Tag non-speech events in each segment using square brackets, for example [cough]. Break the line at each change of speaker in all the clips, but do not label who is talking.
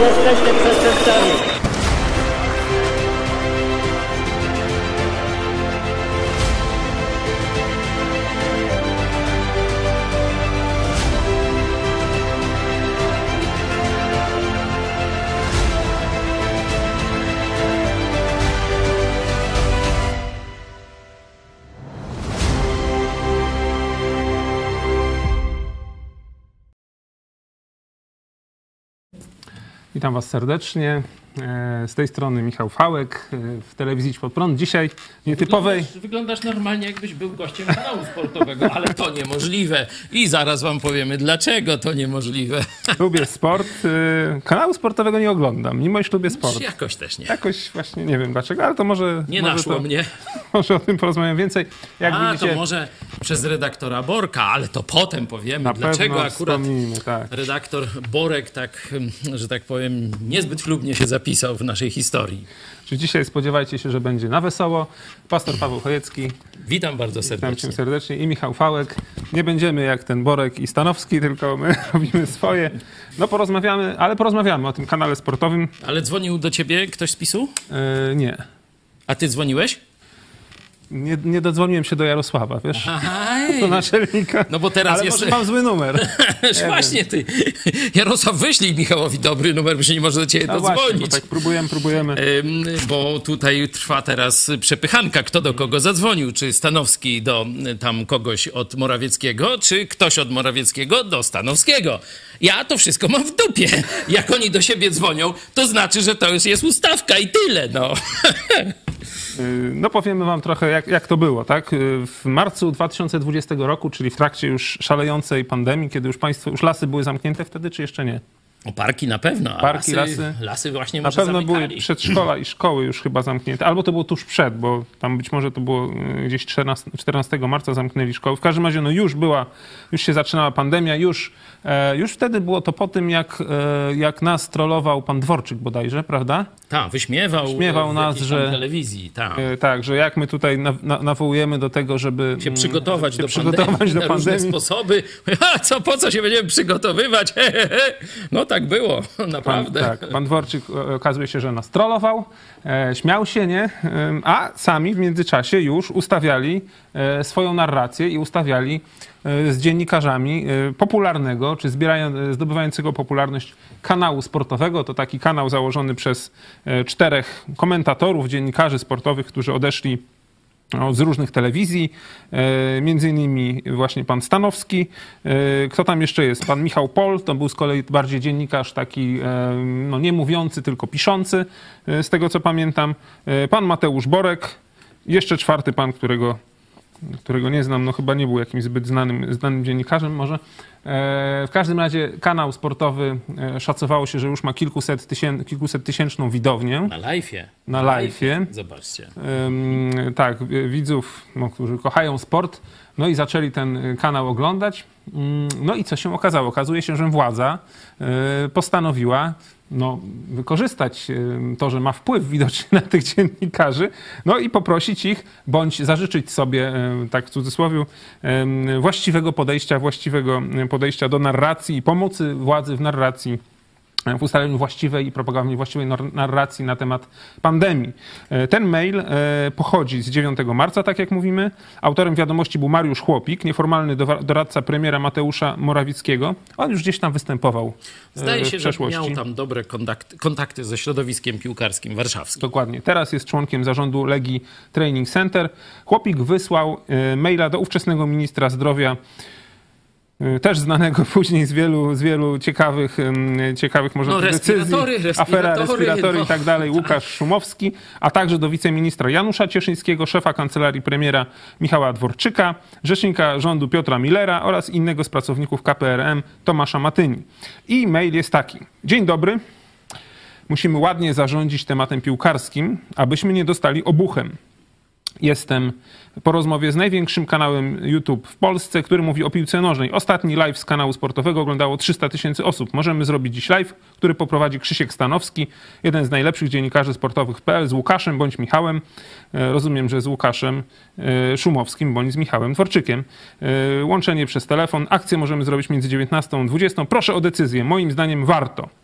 Jesteście przestępcami.
Witam Was serdecznie. E, Z tej strony Michał Fałek e, w telewizji Pod Prąd. Dzisiaj nietypowej.
Wyglądasz, wyglądasz normalnie, jakbyś był gościem kanału sportowego, ale to niemożliwe. I zaraz wam powiemy, dlaczego to niemożliwe.
Lubię sport. E, Kanału sportowego nie oglądam, mimo iż lubię sport.
Jakoś też nie.
Jakoś właśnie nie wiem dlaczego, ale to może.
Nie
może
naszło
to,
mnie. [laughs]
Może o tym porozmawiam więcej. Jak
A,
widzicie,
to może przez redaktora Borka, ale to potem powiemy,
na
dlaczego akurat
tak.
redaktor Borek tak, hmm, że tak powiem, niezbyt chlubnie się zapisał w naszej historii.
Czy dzisiaj spodziewajcie się, że będzie na wesoło. Pastor Paweł Chojecki,
Witam bardzo
witam
serdecznie.
cię serdecznie i Michał Fałek. Nie będziemy jak ten Borek i Stanowski, tylko my [laughs] robimy swoje. No porozmawiamy, ale porozmawiamy o tym kanale sportowym.
Ale dzwonił do ciebie ktoś z PiSu?
E, nie.
A ty dzwoniłeś?
Nie, nie dodzwoniłem się do Jarosława, wiesz? Do [laughs] naczelnika.
No bo teraz
Ale
jest-
może mam zły numer. [laughs]
Właśnie ty. Jarosław, wyślij Michałowi dobry numer, bo się nie może do ciebie
No właśnie,
dodzwonić.
tak próbujemy, próbujemy.
Ym, Bo tutaj trwa teraz przepychanka, kto do kogo zadzwonił. Czy Stanowski do tam kogoś od Morawieckiego, czy ktoś od Morawieckiego do Stanowskiego. Ja to wszystko mam w dupie. Jak oni do siebie dzwonią, to znaczy, że to już jest ustawka i tyle, no. [laughs]
Y, No powiemy wam trochę, jak, jak to było, tak? Y, W marcu 2020 roku, czyli w trakcie już szalejącej pandemii, kiedy już państwo, już lasy były zamknięte wtedy, czy jeszcze nie?
O, parki na pewno, a
Parki,
lasy,
lasy.
lasy właśnie
Na pewno
zamykali.
były przedszkola [laughs] i szkoły już chyba zamknięte, albo to było tuż przed, bo tam być może to było y, gdzieś 14, 14 marca zamknęli szkoły. W każdym razie no już była, już się zaczynała pandemia, już, e, już wtedy było to po tym, jak, e, jak nas trollował pan Dworczyk bodajże, prawda?
Tak, wyśmiewał,
Wyśmiewał
w
nas, że-
telewizji, tak.
E, Tak, że jak my tutaj na, na, nawołujemy do tego, żeby
się
mm,
przygotować,
się
do,
przygotować
pandemii,
do [laughs]
na różne
pandemii.
sposoby. [laughs] A co, po co się będziemy przygotowywać? No tak było, [laughs]
Pan,
naprawdę.
tak, pan Dworczyk e, okazuje się, że nas trollował, e, śmiał się, nie? E, A sami w międzyczasie już ustawiali swoją narrację i ustawiali z dziennikarzami popularnego, czy zdobywającego popularność kanału sportowego. To taki kanał założony przez czterech komentatorów, dziennikarzy sportowych, którzy odeszli z różnych telewizji, e, między innymi właśnie pan Stanowski. E, Kto tam jeszcze jest? Pan Michał Pol, to był z kolei bardziej dziennikarz taki e, no, nie mówiący, tylko piszący, z tego co pamiętam. Pan Mateusz Borek, jeszcze czwarty pan, którego, którego nie znam, no chyba nie był jakimś zbyt znanym, znanym dziennikarzem może. E, W każdym razie kanał sportowy e, szacowało się, że już ma kilkuset, tysię, kilkuset tysięczną widownię.
Na live'ie.
Na live'ie.
Zobaczcie.
Tak, y, widzów, no, którzy kochają sport, no i zaczęli ten kanał oglądać. Ym, No i co się okazało? Okazuje się, że władza postanowiła no, wykorzystać y, to, że ma wpływ widocznie na tych dziennikarzy, no i poprosić ich, bądź zażyczyć sobie, y, tak w cudzysłowie, y, właściwego podejścia, właściwego podejścia do narracji i pomocy władzy w narracji w ustaleniu właściwej i propagowanie właściwej nar- narracji na temat pandemii. E, Ten mail e, pochodzi z 9 marca, tak jak mówimy. Autorem wiadomości był Mariusz Chłopik, nieformalny doradca premiera Mateusza Morawieckiego. On już gdzieś tam występował e,
Zdaje
w
się, że
przeszłości.
miał tam dobre kontakty, kontakty ze środowiskiem piłkarskim warszawskim.
Dokładnie. Teraz jest członkiem zarządu Legii Training Center. Chłopik wysłał maila do ówczesnego ministra zdrowia, też znanego [laughs] później z wielu, z wielu ciekawych, ciekawych może
No,
decyzji,
respiratory,
afera
respiratory,
respiratory
no.
i tak dalej, Łukasz Szumowski, a także do wiceministra Janusza Cieszyńskiego, szefa kancelarii premiera Michała Dworczyka, rzecznika rządu Piotra Millera oraz innego z pracowników KPRM Tomasza Matyni. I mail jest taki. Dzień dobry. Musimy ładnie zarządzić tematem piłkarskim, abyśmy nie dostali obuchem. Jestem po rozmowie z największym kanałem YouTube w Polsce, który mówi o piłce nożnej. Ostatni live z kanału sportowego oglądało 300 tysięcy osób. Możemy zrobić dziś live, który poprowadzi Krzysiek Stanowski, jeden z najlepszych dziennikarzy sportowych PL, z Łukaszem bądź Michałem. E, Rozumiem, że z Łukaszem e, Szumowskim bądź z Michałem Dworczykiem. E, Łączenie przez telefon. Akcję możemy zrobić między 19 a 20. Proszę o decyzję. Moim zdaniem warto.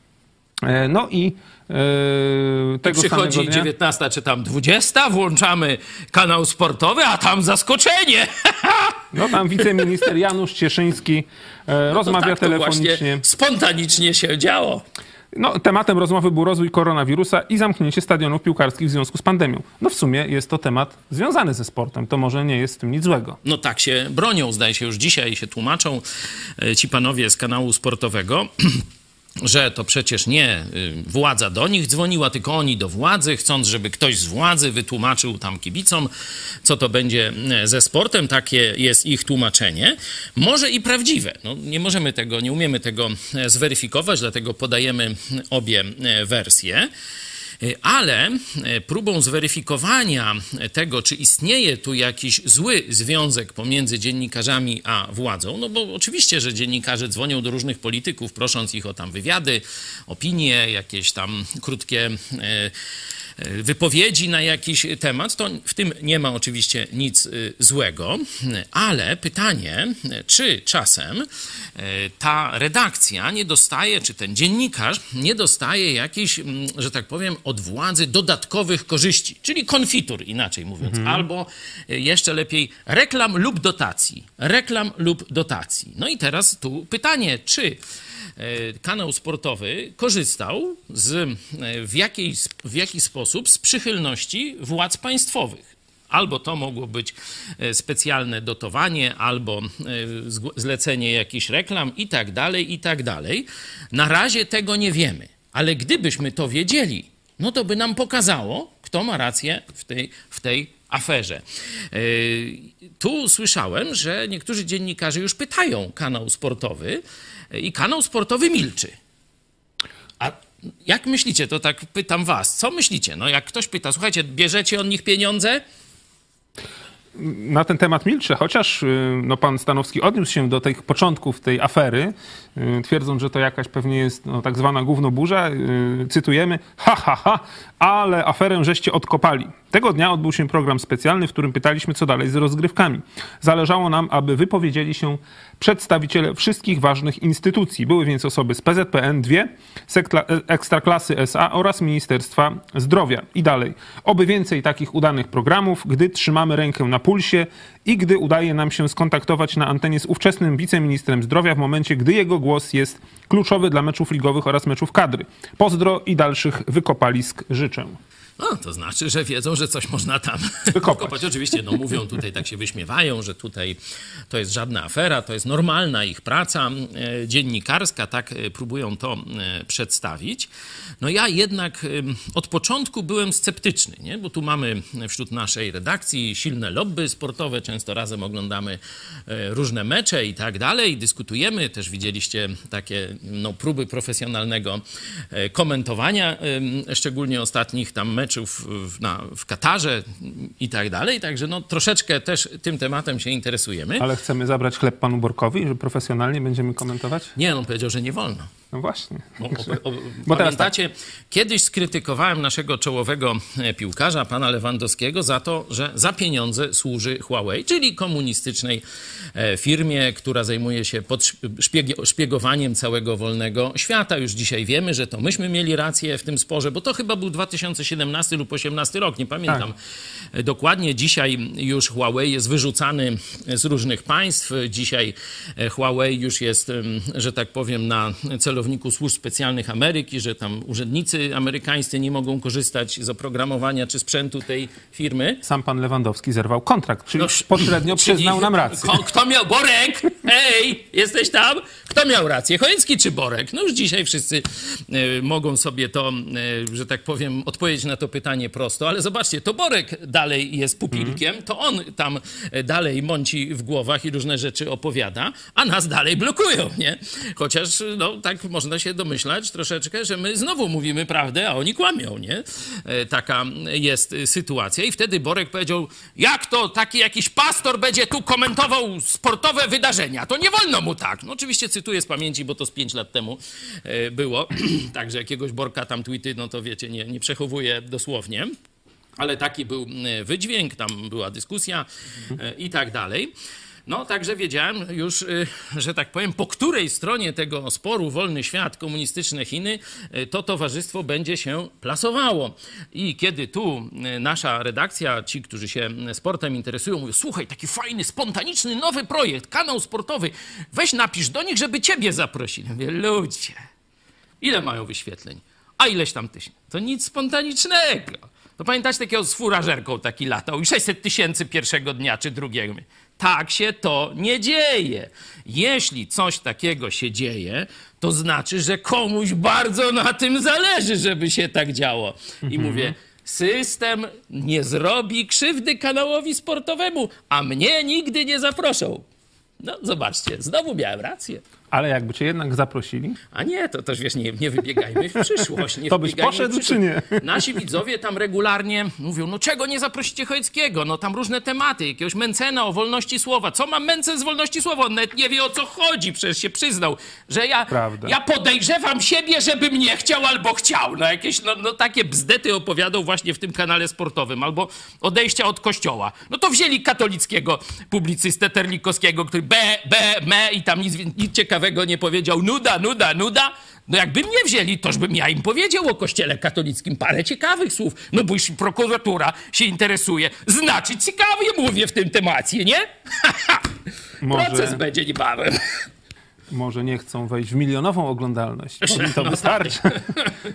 E, No i e, tego
Przychodzi
samego dnia...
19 czy tam 20, włączamy kanał sportowy, a tam zaskoczenie. [laughs]
No tam wiceminister Janusz Cieszyński e, rozmawia
tak
telefonicznie.
spontanicznie się działo.
No, tematem rozmowy był rozwój koronawirusa i zamknięcie stadionów piłkarskich w związku z pandemią. No w sumie jest to temat związany ze sportem. To może nie jest w tym nic złego.
No tak się bronią, zdaje się, już dzisiaj się tłumaczą ci panowie z kanału sportowego. [clears throat] Że to przecież nie y, władza do nich dzwoniła, tylko oni do władzy, chcąc, żeby ktoś z władzy wytłumaczył tam kibicom, co to będzie e, ze sportem. Takie jest ich tłumaczenie. Może i prawdziwe. No, nie możemy tego, nie umiemy tego e, zweryfikować, dlatego podajemy obie wersje. Ale e, próbą zweryfikowania tego, czy istnieje tu jakiś zły związek pomiędzy dziennikarzami a władzą, no bo oczywiście, że dziennikarze dzwonią do różnych polityków, prosząc ich o tam wywiady, opinie, jakieś tam krótkie e, wypowiedzi na jakiś temat, to w tym nie ma oczywiście nic y, złego, ale pytanie, czy czasem y, ta redakcja nie dostaje, czy ten dziennikarz nie dostaje jakichś, że tak powiem, od władzy dodatkowych korzyści, czyli konfitur, inaczej mówiąc, albo y, jeszcze lepiej reklam lub dotacji. Reklam lub dotacji. No i teraz tu pytanie, czy e, kanał sportowy korzystał z, e, w, jakiej, w jaki sposób z przychylności władz państwowych. Albo to mogło być e, specjalne dotowanie, albo e, zlecenie jakichś reklam i tak dalej, i tak dalej. Na razie tego nie wiemy, ale gdybyśmy to wiedzieli, no to by nam pokazało, kto ma rację w tej, w tej aferze. Yy, Tu słyszałem, że niektórzy dziennikarze już pytają kanał sportowy yy, i kanał sportowy milczy. A jak myślicie, to tak pytam was, co myślicie? No jak ktoś pyta, słuchajcie, bierzecie od nich pieniądze?
Na ten temat milczę, chociaż y, no, pan Stanowski odniósł się do tych początków tej afery, y, twierdząc, że to jakaś pewnie jest no, tak zwana gównoburza. Y, Cytujemy, ha, ha, ha, ale aferę żeście odkopali. Tego dnia odbył się program specjalny, w którym pytaliśmy, co dalej z rozgrywkami. Zależało nam, aby wypowiedzieli się przedstawiciele wszystkich ważnych instytucji. Były więc osoby z PZPN 2, Sekla- e, Ekstraklasy SA oraz Ministerstwa Zdrowia. I dalej. Oby więcej takich udanych programów, gdy trzymamy rękę na pulsie i gdy udaje nam się skontaktować na antenie z ówczesnym wiceministrem zdrowia w momencie, gdy jego głos jest kluczowy dla meczów ligowych oraz meczów kadry. Pozdro i dalszych wykopalisk życzę.
No, to znaczy, że wiedzą, że coś można tam [laughs]
Wykopać.
Oczywiście, no mówią tutaj, tak się wyśmiewają, że tutaj to jest żadna afera, to jest normalna ich praca e, dziennikarska, tak e, próbują to e, przedstawić. No ja jednak od początku byłem sceptyczny, nie? bo tu mamy wśród naszej redakcji silne lobby sportowe, często razem oglądamy różne mecze i tak dalej, dyskutujemy, też widzieliście takie no, próby profesjonalnego komentowania, szczególnie ostatnich tam meczów w, na, w Katarze i tak dalej, także no, troszeczkę też tym tematem się interesujemy.
Ale chcemy zabrać chleb panu Borkowi, że profesjonalnie będziemy komentować?
Nie, on powiedział, że nie wolno.
No właśnie.
Bo, o, o,
Bo tak.
pamiętacie, kiedyś skrytykowałem naszego czołowego e, piłkarza, pana Lewandowskiego, za to, że za pieniądze służy Huawei, czyli komunistycznej e, firmie, która zajmuje się podszpieg- szpiegowaniem całego wolnego świata. Już dzisiaj wiemy, że to myśmy mieli rację w tym sporze, bo to chyba był 2017 lub 2018 rok, nie pamiętam e, dokładnie. Dzisiaj już Huawei jest wyrzucany z różnych państw. Dzisiaj e, Huawei już jest, że tak powiem, na celowniku służb specjalnych Ameryki, że tam urzędnicy amerykańscy nie mogą korzystać z oprogramowania czy sprzętu tej firmy.
Sam pan Lewandowski zerwał kontrakt, czyli
No,
pośrednio
czyli-
przyznał nam rację.
Kto miał... Borek! Ej, jesteś tam? Kto miał rację? Chojecki czy Borek? No już dzisiaj wszyscy e, mogą sobie to, e, że tak powiem, odpowiedzieć na to pytanie prosto, ale zobaczcie, to Borek dalej jest pupilkiem, to on tam e, dalej mąci w głowach i różne rzeczy opowiada, a nas dalej blokują, nie? Chociaż, no, tak można się domyślać troszeczkę, że my znowu mówimy prawdę, a oni kłamią, nie? E, Taka jest sytuacja. I wtedy Borek powiedział, jak to taki jakiś pastor będzie tu komentował sportowe wydarzenia? To nie wolno mu tak. No oczywiście cytuję z pamięci, bo to z pięć lat temu e, było. [clears throat] Także jakiegoś Borka tam tweety, no to wiecie, nie, nie przechowuję dosłownie. Ale taki był e, wydźwięk, tam była dyskusja e, i tak dalej. No, także wiedziałem już, y, że tak powiem, po której stronie tego sporu wolny świat, komunistyczne Chiny, to towarzystwo będzie się plasowało. I kiedy tu nasza redakcja, ci, którzy się sportem interesują, mówią, słuchaj, taki fajny, spontaniczny, nowy projekt, kanał sportowy, weź napisz do nich, żeby ciebie zaprosili. Mówię, ludzie, ile mają wyświetleń? A ileś tam tysięcy? To nic spontanicznego. To pamiętacie takiego z furażerką taki latał i 600 tysięcy pierwszego dnia czy drugiego. Tak się to nie dzieje. Jeśli coś takiego się dzieje, to znaczy, że komuś bardzo na tym zależy, żeby się tak działo. I mówię, system nie zrobi krzywdy kanałowi sportowemu, a mnie nigdy nie zaproszą. No, zobaczcie, znowu miałem rację.
Ale jakby cię jednak zaprosili,
A nie, to też wiesz, nie, nie wybiegajmy w przyszłość. Nie
To byś poszedł, czy nie?
Nasi widzowie tam regularnie mówią, no czego nie zaprosicie Chojeckiego? No tam różne tematy, jakiegoś Mencena o wolności słowa. Co ma Mencen z wolności słowa? On nawet nie wie o co chodzi, przecież się przyznał, że ja,
Prawda.
ja podejrzewam siebie, żebym nie chciał albo chciał. No jakieś no, no, takie bzdety opowiadał właśnie w tym kanale sportowym. Albo odejścia od kościoła. No to wzięli katolickiego publicystę Terlikowskiego, który be, be, me i tam nic, nic ciekawego nie powiedział. Nuda, nuda, nuda. No jakby mnie wzięli, toż bym ja im powiedział o kościele katolickim parę ciekawych słów. No bo jeśli prokuratura się interesuje, znaczy ciekawie mówię w tym temacie, nie? [laughs]
Może-
Proces będzie niebawem.
Może nie chcą wejść w milionową oglądalność. To wystarczy.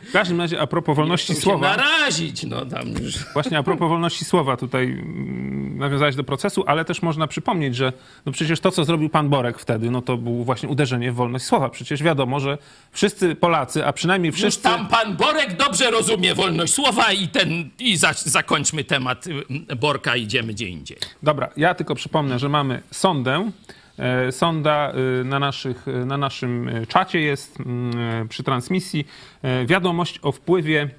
W każdym razie, a propos wolności
się
słowa,
narazić, no tam już.
właśnie a propos wolności słowa, tutaj mm, nawiązałeś do procesu, ale też można przypomnieć, że no przecież to, co zrobił pan Borek wtedy, no to było właśnie uderzenie w wolność słowa. Przecież wiadomo, że wszyscy Polacy, a przynajmniej
Już
wszyscy...
tam pan Borek dobrze rozumie wolność słowa i ten, i za, zakończmy temat y, Borka, idziemy gdzie indziej.
Dobra, ja tylko przypomnę, że mamy sondę. E, Sonda e, na, naszych, e, na naszym czacie jest mm, przy transmisji. Wiadomość o wpływie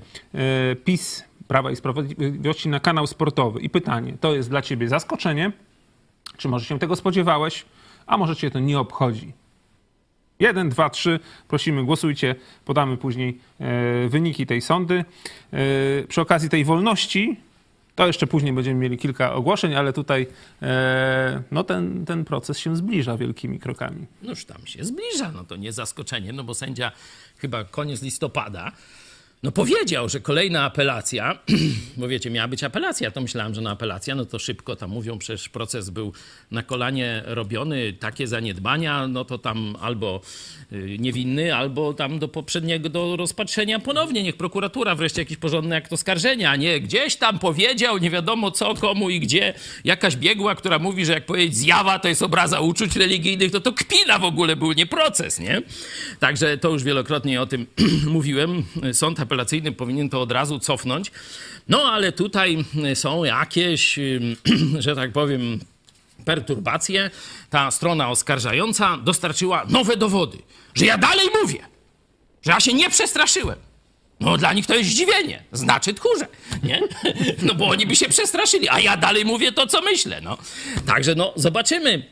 PiS Prawa i Sprawiedliwości na kanał sportowy. I pytanie, to jest dla ciebie zaskoczenie? Czy może się tego spodziewałeś? A może cię to nie obchodzi? Jeden, dwa, trzy. Prosimy, głosujcie. Podamy później wyniki tej sądy. Przy okazji tej wolności, to jeszcze później będziemy mieli kilka ogłoszeń, ale tutaj e, no ten, ten proces się zbliża wielkimi krokami.
Noż tam się zbliża, no to nie zaskoczenie, no bo sędzia chyba koniec listopada no powiedział, że kolejna apelacja, [clears throat] bo wiecie, miała być apelacja, to myślałem, że na apelacja, no to szybko tam mówią, przecież proces był na kolanie robiony, takie zaniedbania, no to tam albo y, niewinny, albo tam do poprzedniego, do rozpatrzenia ponownie, niech prokuratura wreszcie jakiś porządny akt oskarżenia, a nie gdzieś tam powiedział, nie wiadomo co, komu i gdzie, jakaś biegła, która mówi, że jak powiedzieć zjawa to jest obraza uczuć religijnych, to to kpina w ogóle był, nie proces, nie? Także to już wielokrotnie o tym [clears throat] mówiłem. Sąd apelacyjny powinien to od razu cofnąć. No ale tutaj są jakieś, ym, [clears throat] że tak powiem, perturbacje. Ta strona oskarżająca dostarczyła nowe dowody, że ja dalej mówię, że ja się nie przestraszyłem. No dla nich to jest zdziwienie, znaczy tchórze, nie? No bo oni by się przestraszyli, a ja dalej mówię to, co myślę, no. Także no, zobaczymy.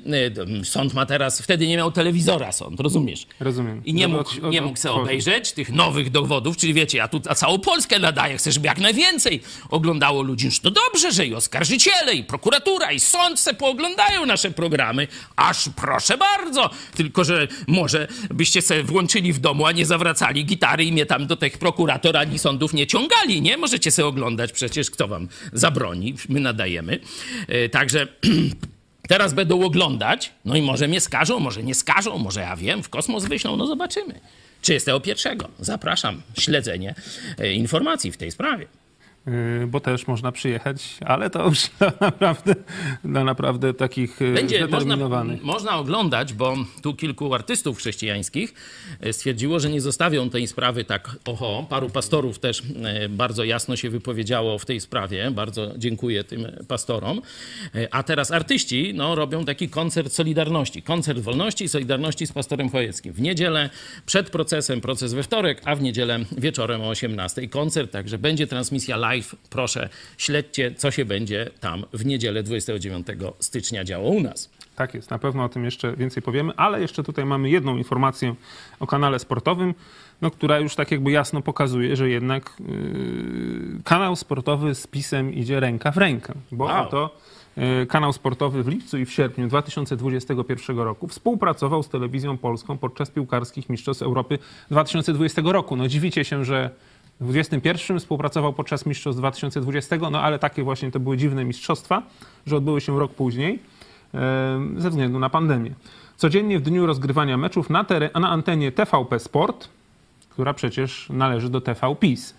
Y, Sąd ma teraz, wtedy nie miał telewizora sąd, rozumiesz?
Rozumiem.
I nie mógł, nie mógł sobie obejrzeć tych nowych dowodów, czyli wiecie, ja tu na całą Polskę nadaję, chcę, żeby jak najwięcej oglądało ludzi. To dobrze, że i oskarżyciele, i prokuratura, i sąd se pooglądają nasze programy, aż proszę bardzo. Tylko, że może byście se włączyli w domu, a nie zawracali gitary i mnie tam do tych prokurator ani sądów nie ciągali, nie? Możecie se oglądać przecież, kto wam zabroni, my nadajemy. E, Także... [clears throat] Teraz będą oglądać, no i może mnie skażą, może nie skażą, może ja wiem, w kosmos wyślą, no zobaczymy. 31. Zapraszam, śledzenie e, informacji w tej sprawie.
Y, bo też można przyjechać, ale to już [laughs] dla naprawdę, dla naprawdę takich y,
Będzie można,
zdeterminowanych.
można oglądać, bo tu kilku artystów chrześcijańskich e, stwierdziło, że nie zostawią tej sprawy tak oho. Paru pastorów też bardzo jasno się wypowiedziało w tej sprawie. Bardzo dziękuję tym pastorom. A teraz artyści no, robią taki koncert Solidarności. Koncert wolności i Solidarności z pastorem Chojeckim. W niedzielę przed procesem, proces we wtorek, a w niedzielę wieczorem o 18 koncert. Także będzie transmisja live. Proszę, śledźcie, co się będzie tam w niedzielę 29 stycznia działo u nas.
Tak jest, na pewno o tym jeszcze więcej powiemy, ale jeszcze tutaj mamy jedną informację o kanale sportowym, no, która już tak jakby jasno pokazuje, że jednak yy, kanał sportowy z pisem idzie ręka w rękę, bo
Wow.
oto yy, kanał sportowy w lipcu i w sierpniu 2021 roku współpracował z telewizją polską podczas piłkarskich Mistrzostw Europy 2020 roku. No dziwicie się, że w 2021 współpracował podczas Mistrzostw 2020, no ale takie właśnie to były dziwne mistrzostwa, że odbyły się rok później ze względu na pandemię. Codziennie w dniu rozgrywania meczów na, na antenie TVP Sport, która przecież należy do TV PiS,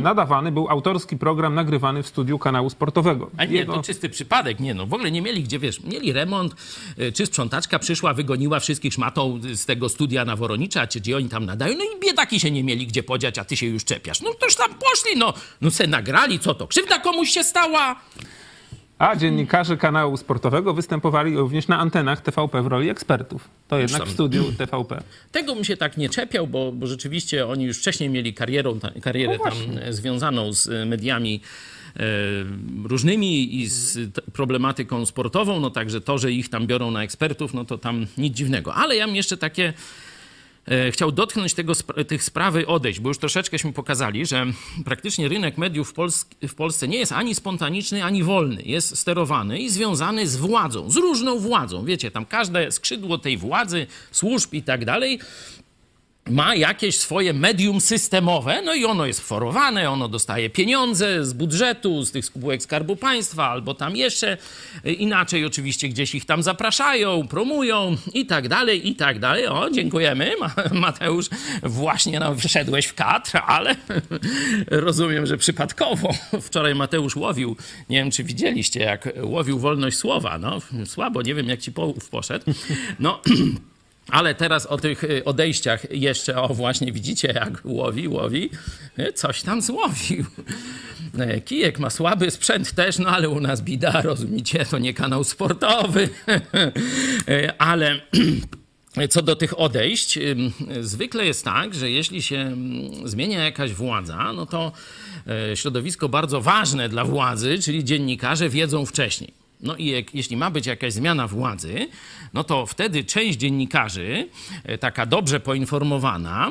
nadawany był autorski program nagrywany w studiu kanału sportowego.
A nie, to czysty przypadek, nie no. W ogóle nie mieli gdzie, wiesz, mieli remont, y, czy sprzątaczka przyszła, wygoniła wszystkich szmatą z tego studia na Woronicza, czy gdzie oni tam nadają, no i biedaki się nie mieli gdzie podziać, a ty się już czepiasz. No toż tam poszli, no. No se nagrali, co to? Krzywda komuś się stała?
A dziennikarze kanału sportowego występowali również na antenach TVP w roli ekspertów. To jednak w studiu TVP.
Tego bym się tak nie czepiał, bo, bo rzeczywiście oni już wcześniej mieli karierą, ta, karierę
No
tam e, związaną z e, mediami e, różnymi i z t- problematyką sportową, no także to, że ich tam biorą na ekspertów, no to tam nic dziwnego. Ale ja bym jeszcze takie chciał dotknąć tego, tych sprawy odejść, bo już troszeczkęśmy pokazali, że praktycznie rynek mediów w, w Polsce nie jest ani spontaniczny, ani wolny. Jest sterowany i związany z władzą, z różną władzą. Wiecie, tam każde skrzydło tej władzy, służb i tak dalej ma jakieś swoje medium systemowe, no i ono jest forowane, ono dostaje pieniądze z budżetu, z tych spółek Skarbu Państwa, albo tam jeszcze y, inaczej oczywiście gdzieś ich tam zapraszają, promują i tak dalej, i tak dalej. O, dziękujemy, Ma- Mateusz, właśnie no, wszedłeś w kadr, ale [laughs] rozumiem, że przypadkowo. Wczoraj Mateusz łowił, nie wiem czy widzieliście, jak łowił wolność słowa, no słabo, nie wiem jak ci połów poszedł. No... [clears throat] Ale teraz o tych y, odejściach jeszcze, o właśnie widzicie, jak łowi, łowi, y, coś tam złowił. E, Kijek ma słaby sprzęt też, no ale u nas bida, rozumiecie, to nie kanał sportowy. [laughs] Ale [clears throat] co do tych odejść, zwykle jest tak, że jeśli się ym, zmienia jakaś władza, no to środowisko bardzo ważne dla władzy, czyli dziennikarze, wiedzą wcześniej. No i jak, jeśli ma być jakaś zmiana władzy, no to wtedy część dziennikarzy, e, taka dobrze poinformowana, e,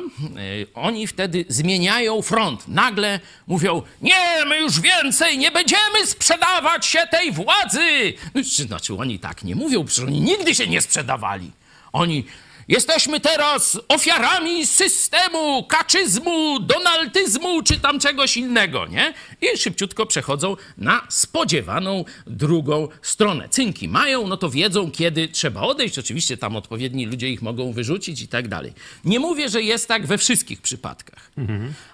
oni wtedy zmieniają front. Nagle mówią, nie, my już więcej nie będziemy sprzedawać się tej władzy. No, czy- Znaczy oni tak nie mówią, przecież oni nigdy się nie sprzedawali. Oni Jesteśmy teraz ofiarami systemu, kaczyzmu, donaltyzmu czy tam czegoś innego, nie? I szybciutko przechodzą na spodziewaną drugą stronę. Cynki mają, no to wiedzą, kiedy trzeba odejść. Oczywiście tam odpowiedni ludzie ich mogą wyrzucić i tak dalej. Nie mówię, że jest tak we wszystkich przypadkach,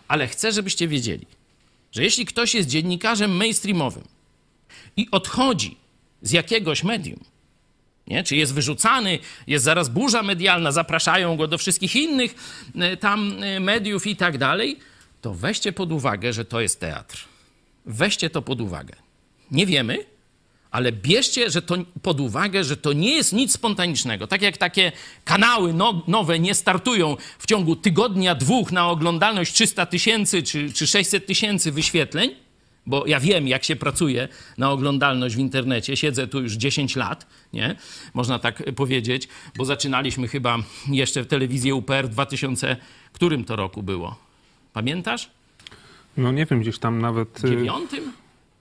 ale chcę, żebyście wiedzieli, że jeśli ktoś jest dziennikarzem mainstreamowym i odchodzi z jakiegoś medium, nie? Czy jest wyrzucany, jest zaraz burza medialna, zapraszają go do wszystkich innych e, tam e, mediów i tak dalej, to weźcie pod uwagę, że to jest teatr. Weźcie to pod uwagę. Nie wiemy, ale bierzcie że to pod uwagę, że to nie jest nic spontanicznego. Tak jak takie kanały no, nowe nie startują w ciągu tygodnia, dwóch na oglądalność 300 tysięcy czy, czy 600 tysięcy wyświetleń, bo ja wiem, jak się pracuje na oglądalność w internecie. Siedzę tu już 10 lat, nie? Można tak powiedzieć, bo zaczynaliśmy chyba jeszcze w telewizji UPR w 2000, którym to roku było? Pamiętasz?
No nie wiem, gdzieś tam nawet y,
Dziewiątym?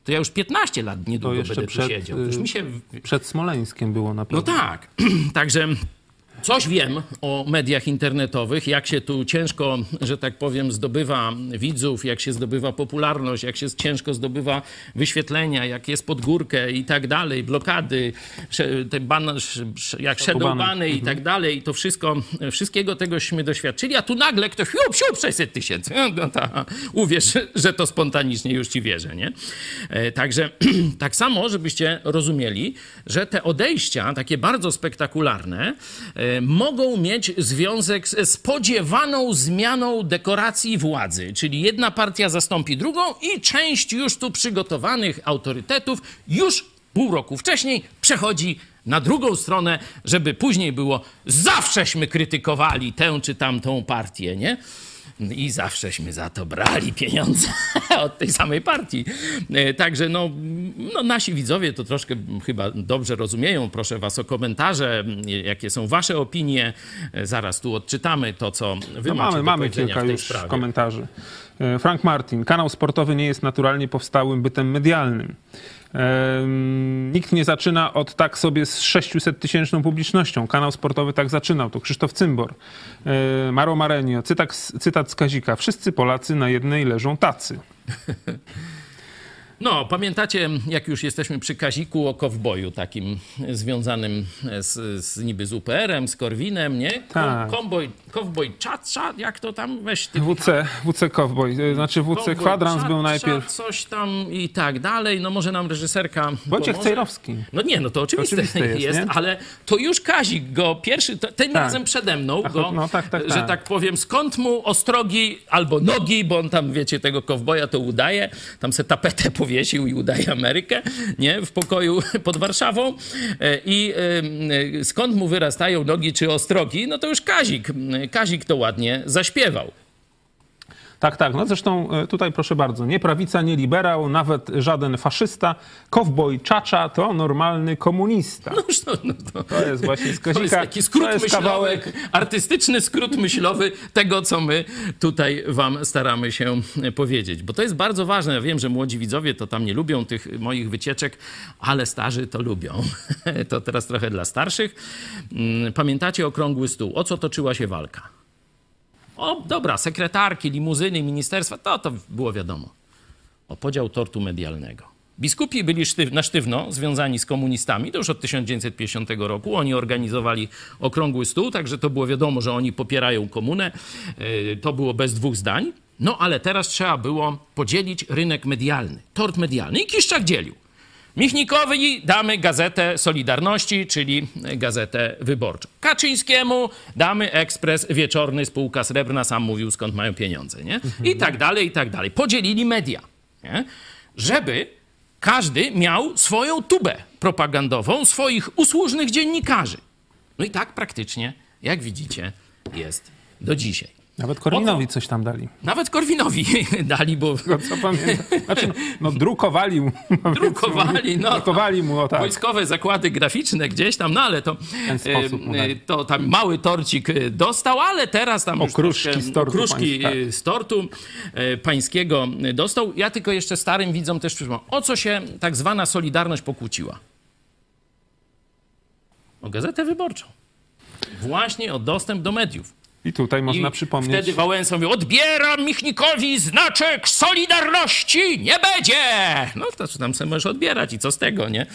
To ja już 15 lat
to
niedługo
jeszcze
będę tu
przed,
siedział. To już mi się...
y, przed Smoleńskiem było na
No
pewno.
tak, [clears throat] także Coś wiem o mediach internetowych, jak się tu ciężko, że tak powiem, zdobywa widzów, jak się zdobywa popularność, jak się ciężko zdobywa wyświetlenia, jak jest pod górkę i tak dalej, blokady, te ban, jak shadowbany i tak dalej. I to wszystko, wszystkiego tegośmy doświadczyli, a tu nagle ktoś, siup, siup, 600 tysięcy. [laughs] No ta, uwierz, że to spontanicznie już ci wierzę, nie? E, Także [clears throat] tak samo, żebyście rozumieli, że te odejścia, takie bardzo spektakularne, e, mogą mieć związek z spodziewaną zmianą dekoracji władzy. Czyli jedna partia zastąpi drugą i część już tu przygotowanych autorytetów już pół roku wcześniej przechodzi na drugą stronę, żeby później było zawsześmy krytykowali tę czy tamtą partię, nie? I zawsześmy za to brali pieniądze [laughs] od tej samej partii. E, Także no, no, nasi widzowie to troszkę chyba dobrze rozumieją. Proszę was o komentarze, jakie są wasze opinie. E, Zaraz tu odczytamy to, co wy
No mamy, mamy kilka już
sprawie.
komentarzy. E, Frank Martin. Kanał sportowy nie jest naturalnie powstałym bytem medialnym. Nikt nie zaczyna od tak sobie z 600 tysięczną publicznością. Kanał sportowy tak zaczynał. To Krzysztof Cymbor. Maro Marenio. Cytat, cytat z Kazika. Wszyscy Polacy na jednej leżą tacy. [laughs]
No, pamiętacie, jak już jesteśmy przy Kaziku o kowboju takim związanym z, z niby z UPR-em, z Korwinem, nie?
Tak.
Kowboj, kowboj czacza, jak to tam, weź ty
WC, WC Cowboy. E, Znaczy WC
Cowboy
Kwadrans był
czacza,
najpierw.
coś tam i tak dalej. No może nam reżyserka
Wojciech. Cejrowski.
No nie, no to oczywiste,
oczywiste
jest,
jest,
ale to już Kazik go pierwszy, to, tym
Tak.
razem przede mną
Ach,
go,
no tak, tak,
że
tak.
tak powiem, skąd mu ostrogi albo nogi, bo on tam, wiecie, tego kowboja to udaje, tam se tapetę powiesił i udaje Amerykę, nie, w pokoju pod Warszawą. E, i e, skąd mu wyrastają nogi czy ostrogi, no to już Kazik, Kazik to ładnie zaśpiewał.
Tak, tak. No zresztą e, tutaj proszę bardzo, nie prawica, nie liberał, nawet żaden faszysta. Kowboj Czacza to normalny komunista.
No, no, no, to...
To jest właśnie z
To jest taki skrót
jest
myślowy,
kawałek
artystyczny skrót myślowy tego, co my tutaj wam staramy się powiedzieć. Bo to jest bardzo ważne. Ja wiem, że młodzi widzowie to tam nie lubią tych moich wycieczek, ale starzy to lubią. [laughs] To teraz trochę dla starszych. Mm, Pamiętacie okrągły stół? O co toczyła się walka? O, dobra, sekretarki, limuzyny, ministerstwa, to, to było wiadomo. O podział tortu medialnego. Biskupi byli sztyw, na sztywno związani z komunistami, to już od 1950 roku. Oni organizowali okrągły stół, także to było wiadomo, że oni popierają komunę. Yy, To było bez dwóch zdań. No ale teraz trzeba było podzielić rynek medialny, tort medialny. I Kiszczak dzielił. Michnikowi damy gazetę Solidarności, czyli gazetę wyborczą. Kaczyńskiemu damy ekspres wieczorny, spółka srebrna, sam mówił skąd mają pieniądze, nie? I tak dalej, i tak dalej. Podzielili media, nie? Żeby każdy miał swoją tubę propagandową, swoich usłużnych dziennikarzy. No i tak praktycznie, jak widzicie, jest do dzisiaj.
Nawet Korwinowi coś tam dali.
Nawet Korwinowi [laughs] dali, bo
No, co pamiętam. Znaczy, no, no drukowali mu. [laughs]
Drukowali, no.
Drukowali mu, o tak.
wojskowe zakłady graficzne gdzieś tam, no ale to,
ten sposób
e, e, to tam mały torcik e, dostał, ale teraz tam już
Okruszki
troszkę
z tortu
okruszki
pańs-
e, z tortu e, pańskiego e, dostał. Ja tylko jeszcze starym widzom też przypomnę, o co się tak zwana Solidarność pokłóciła? O Gazetę Wyborczą. Właśnie o dostęp do mediów.
I tutaj można
I
przypomnieć.
wtedy Wałęsa mówił, odbieram Michnikowi znaczek Solidarności, nie będzie! No to tam sobie możesz odbierać i co z tego, nie?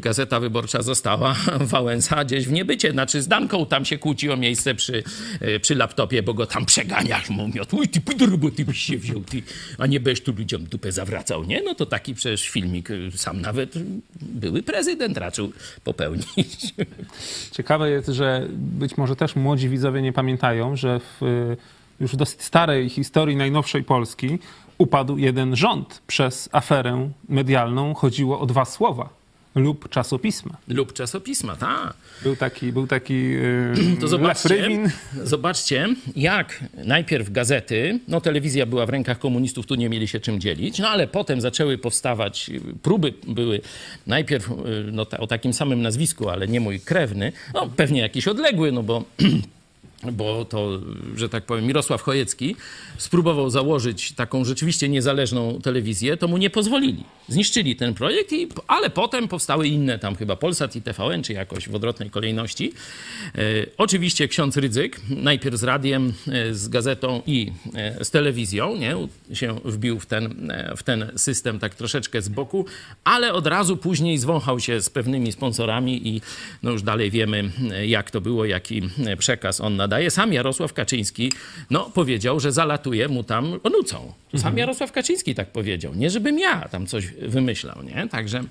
Gazeta Wyborcza została, [laughs] Wałęsa gdzieś w niebycie, znaczy z Danką tam się kłóci o miejsce przy, e, przy laptopie, bo go tam przeganiasz, mu miot, uj, ty pójdź do roboty byś się wziął, ty, a nie będziesz tu ludziom dupę zawracał, nie? No to taki przecież filmik, e, sam nawet były prezydent raczył popełnić. [laughs]
Ciekawe jest, że być może też młodzi widzowie nie pamiętają, że w y, już dosyć starej historii najnowszej Polski upadł jeden rząd przez aferę medialną. Chodziło o dwa słowa lub czasopisma.
Lub czasopisma, tak.
Był taki, był taki yy, [clears throat]
To zobaczcie, zobaczcie, jak najpierw gazety, no telewizja była w rękach komunistów, tu nie mieli się czym dzielić, no ale potem zaczęły powstawać, próby były najpierw y, no, ta, o takim samym nazwisku, ale nie mój krewny, no pewnie jakiś odległy, no bo [clears throat] bo to, że tak powiem, Mirosław Chojecki spróbował założyć taką rzeczywiście niezależną telewizję, to mu nie pozwolili. Zniszczyli ten projekt, i, ale potem powstały inne, tam chyba Polsat i TVN, czy jakoś w odwrotnej kolejności. E, oczywiście ksiądz Rydzyk, najpierw z radiem, e, z gazetą i e, z telewizją, nie, się wbił w ten, e, w ten system tak troszeczkę z boku, ale od razu później zwąchał się z pewnymi sponsorami i no już dalej wiemy, jak to było, jaki przekaz on nadaje. Sam Jarosław Kaczyński no, powiedział, że zalatuje mu tam onucą. Sam Jarosław Kaczyński tak powiedział. Nie żebym ja tam coś wymyślał, nie? Także,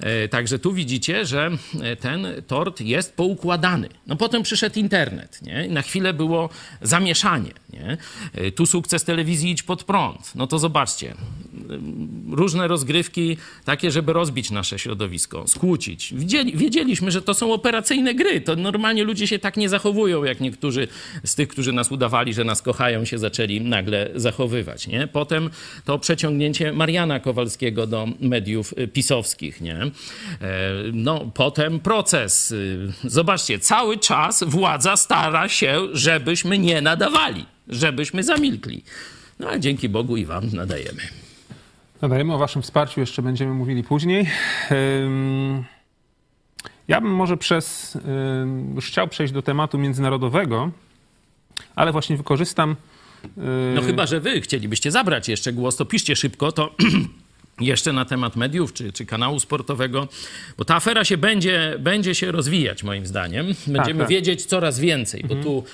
e, także tu widzicie, że e, ten tort jest poukładany. No potem przyszedł internet, nie? Na chwilę było zamieszanie, nie? E, Tu sukces telewizji Idź Pod Prąd. No to zobaczcie, różne rozgrywki takie, żeby rozbić nasze środowisko, skłócić. Wiedzieli, wiedzieliśmy, że to są operacyjne gry. To normalnie ludzie się tak nie zachowują, jak niektórzy z tych, którzy nas udawali, że nas kochają, się zaczęli nagle zachowywać. Nie? Potem to przeciągnięcie Mariana Kowalskiego do mediów y, pisowskich. Nie? E, No, potem proces. Y, Zobaczcie, cały czas władza stara się, żebyśmy nie nadawali, żebyśmy zamilkli. No ale dzięki Bogu i wam nadajemy.
Nadajemy o waszym wsparciu, jeszcze będziemy mówili później. Ym, Ja bym może przez, już chciał przejść do tematu międzynarodowego, ale właśnie wykorzystam... y,
No chyba, że wy chcielibyście zabrać jeszcze głos, to piszcie szybko, to [clears throat] jeszcze na temat mediów czy, czy kanału sportowego, bo ta afera się będzie, będzie się rozwijać moim zdaniem. Będziemy
tak.
wiedzieć coraz więcej, bo tu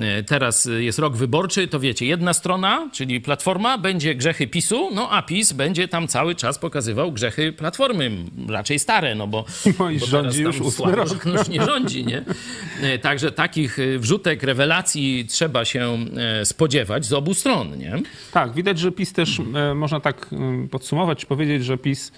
e, teraz jest rok wyborczy, to wiecie, jedna strona, czyli Platforma, będzie grzechy PiSu, no a PiS będzie tam cały czas pokazywał grzechy Platformy, raczej stare, no bo, [laughs]
No i
bo
rządzi już ósmy
słabo,
rok. [laughs]
już nie rządzi, nie? E, Także takich e, wrzutek, rewelacji trzeba się spodziewać z obu stron, nie?
Tak, widać, że PiS też, można tak podsumować, czy powiedzieć, że PiS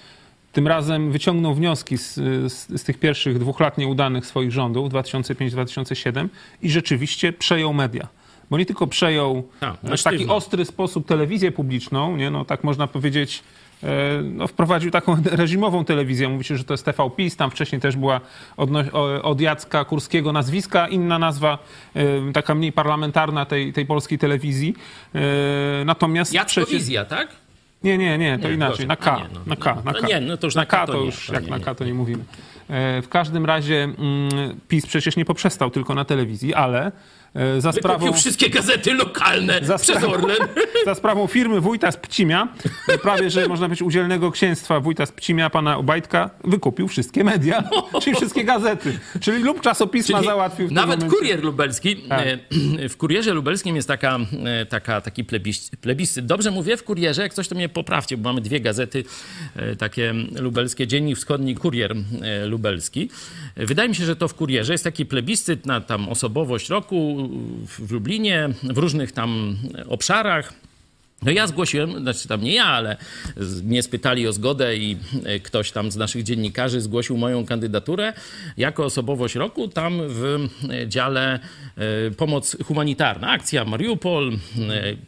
tym razem wyciągnął wnioski z, z, z tych pierwszych dwóch lat nieudanych swoich rządów, 2005-2007 i rzeczywiście przejął media. Bo nie tylko przejął
Tak,
e, w taki ostry sposób telewizję publiczną, nie, no tak można powiedzieć, e, no, wprowadził taką [laughs] reżimową telewizję. Mówi się, że to jest TV PiS, tam wcześniej też była odno- o- od Jacka Kurskiego nazwiska, inna nazwa, e, taka mniej parlamentarna tej, tej polskiej telewizji. Natomiast
Jackowizja, tak?
Nie, nie, nie, to
Nie,
inaczej.
gorzej.
Na K,
nie, no.
na K, na
No
K.
nie, no to już
na K to już, jak
nie,
na. K to nie mówimy. E, W każdym razie mm, PiS przecież nie poprzestał tylko na telewizji, ale za sprawą,
Wykupił wszystkie gazety lokalne
Za
przez
sprawą-
Orlen. [laughs]
za sprawą firmy wójta z Pcimia, e, prawie że można być udzielnego księstwa wójta z Pcimia, pana Obajtka, wykupił wszystkie media, [laughs] czyli wszystkie gazety. Czyli lub czasopisma
Czyli
załatwił
Nawet
momencie.
kurier lubelski.
Tak.
e, [clears throat] W kurierze lubelskim jest taka, e, taka, taki plebis- plebiscyt. Dobrze mówię w kurierze, jak coś to mnie poprawcie, bo mamy dwie gazety e, takie lubelskie. Dziennik Wschodni, Kurier e, Lubelski. E, Wydaje mi się, że to w kurierze jest taki plebiscyt na tam osobowość roku w Lublinie, w różnych tam obszarach. No ja zgłosiłem, znaczy tam nie ja, ale mnie spytali o zgodę i e, ktoś tam z naszych dziennikarzy zgłosił moją kandydaturę jako osobowość roku tam w e, dziale e, pomoc humanitarna. Akcja Mariupol,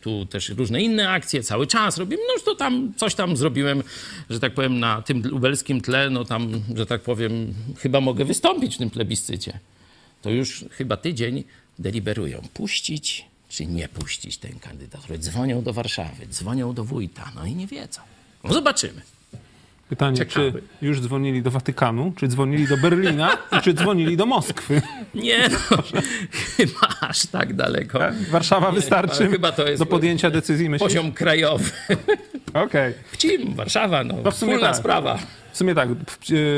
tu też różne inne akcje, cały czas robimy, no to tam coś tam zrobiłem, że tak powiem na tym lubelskim tle, no tam, że tak powiem, chyba mogę wystąpić w tym plebiscycie. To już chyba tydzień deliberują, puścić czy nie puścić tę kandydaturę. Dzwonią do Warszawy, dzwonią do wójta, no i nie wiedzą. No zobaczymy.
Pytanie, czy już dzwonili do Watykanu, czy dzwonili do Berlina, czy dzwonili do Moskwy. [laughs]
Nie, no, chyba aż tak daleko.
Tak? Warszawa wystarczy
ale chyba to jest
do podjęcia decyzji, myślisz?
Poziom krajowy.
Okej.
Wcim, Warszawa, no,
No
wspólna
tak.
sprawa.
W sumie tak,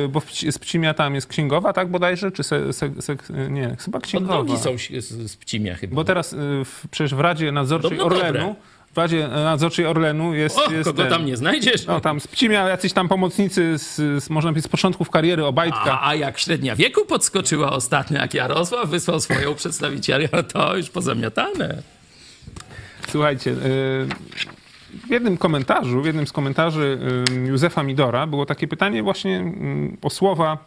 bo z Pcimia tam jest księgowa, tak bodajże? Czy se, se, se, nie, chyba księgowa.
nogi są z, z Pcimia chyba.
Bo teraz y, w, przecież w Radzie Nadzorczej
Podobno dobre.
Orlenu, w Radzie Nadzorczej Orlenu jest...
o,
jest
kogo
ten-
tam nie znajdziesz?
No tam z Pcimia jacyś tam pomocnicy, z, z, można powiedzieć, z początków kariery Obajtka.
A, a jak średnia wieku podskoczyła ostatnio, jak Jarosław wysłał swoją przedstawicielkę, to już pozamiatane.
Słuchajcie, y, w jednym komentarzu, w jednym z komentarzy y, Józefa Midora było takie pytanie właśnie o słowa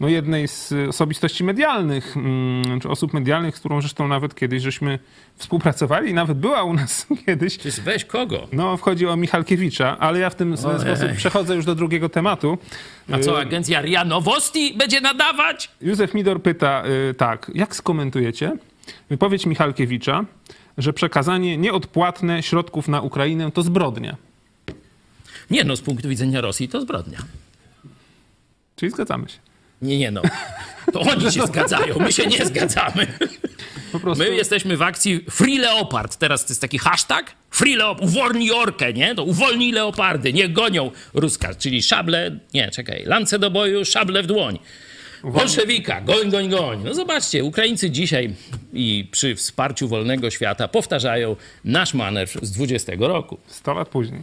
no, jednej z osobistości medialnych, czy osób medialnych, z którą zresztą nawet kiedyś żeśmy współpracowali nawet była u nas [laughs] kiedyś.
Czy weź kogo?
No, wchodzi o Michalkiewicza, ale ja w ten sposób przechodzę już do drugiego tematu.
A co, agencja RIA Nowosti będzie nadawać?
Józef Midor pyta y, tak, jak skomentujecie wypowiedź Michalkiewicza, że przekazanie nieodpłatne środków na Ukrainę to zbrodnia.
Nie no, z punktu widzenia Rosji to zbrodnia.
Czyli zgadzamy się.
Nie, nie no. To oni się [laughs] zgadzają, my się nie zgadzamy. My jesteśmy w akcji Free Leopard. Teraz to jest taki hashtag. Free Leopard. Uwolnij orkę, nie? To uwolnij leopardy. Niech gonią Ruska. Czyli szable, nie, czekaj. Lance do boju, szable w dłoń. Bolszewika, goń, goń, goń. No zobaczcie, Ukraińcy dzisiaj i przy wsparciu wolnego świata powtarzają nasz manewr z 20 roku.
100 lat później.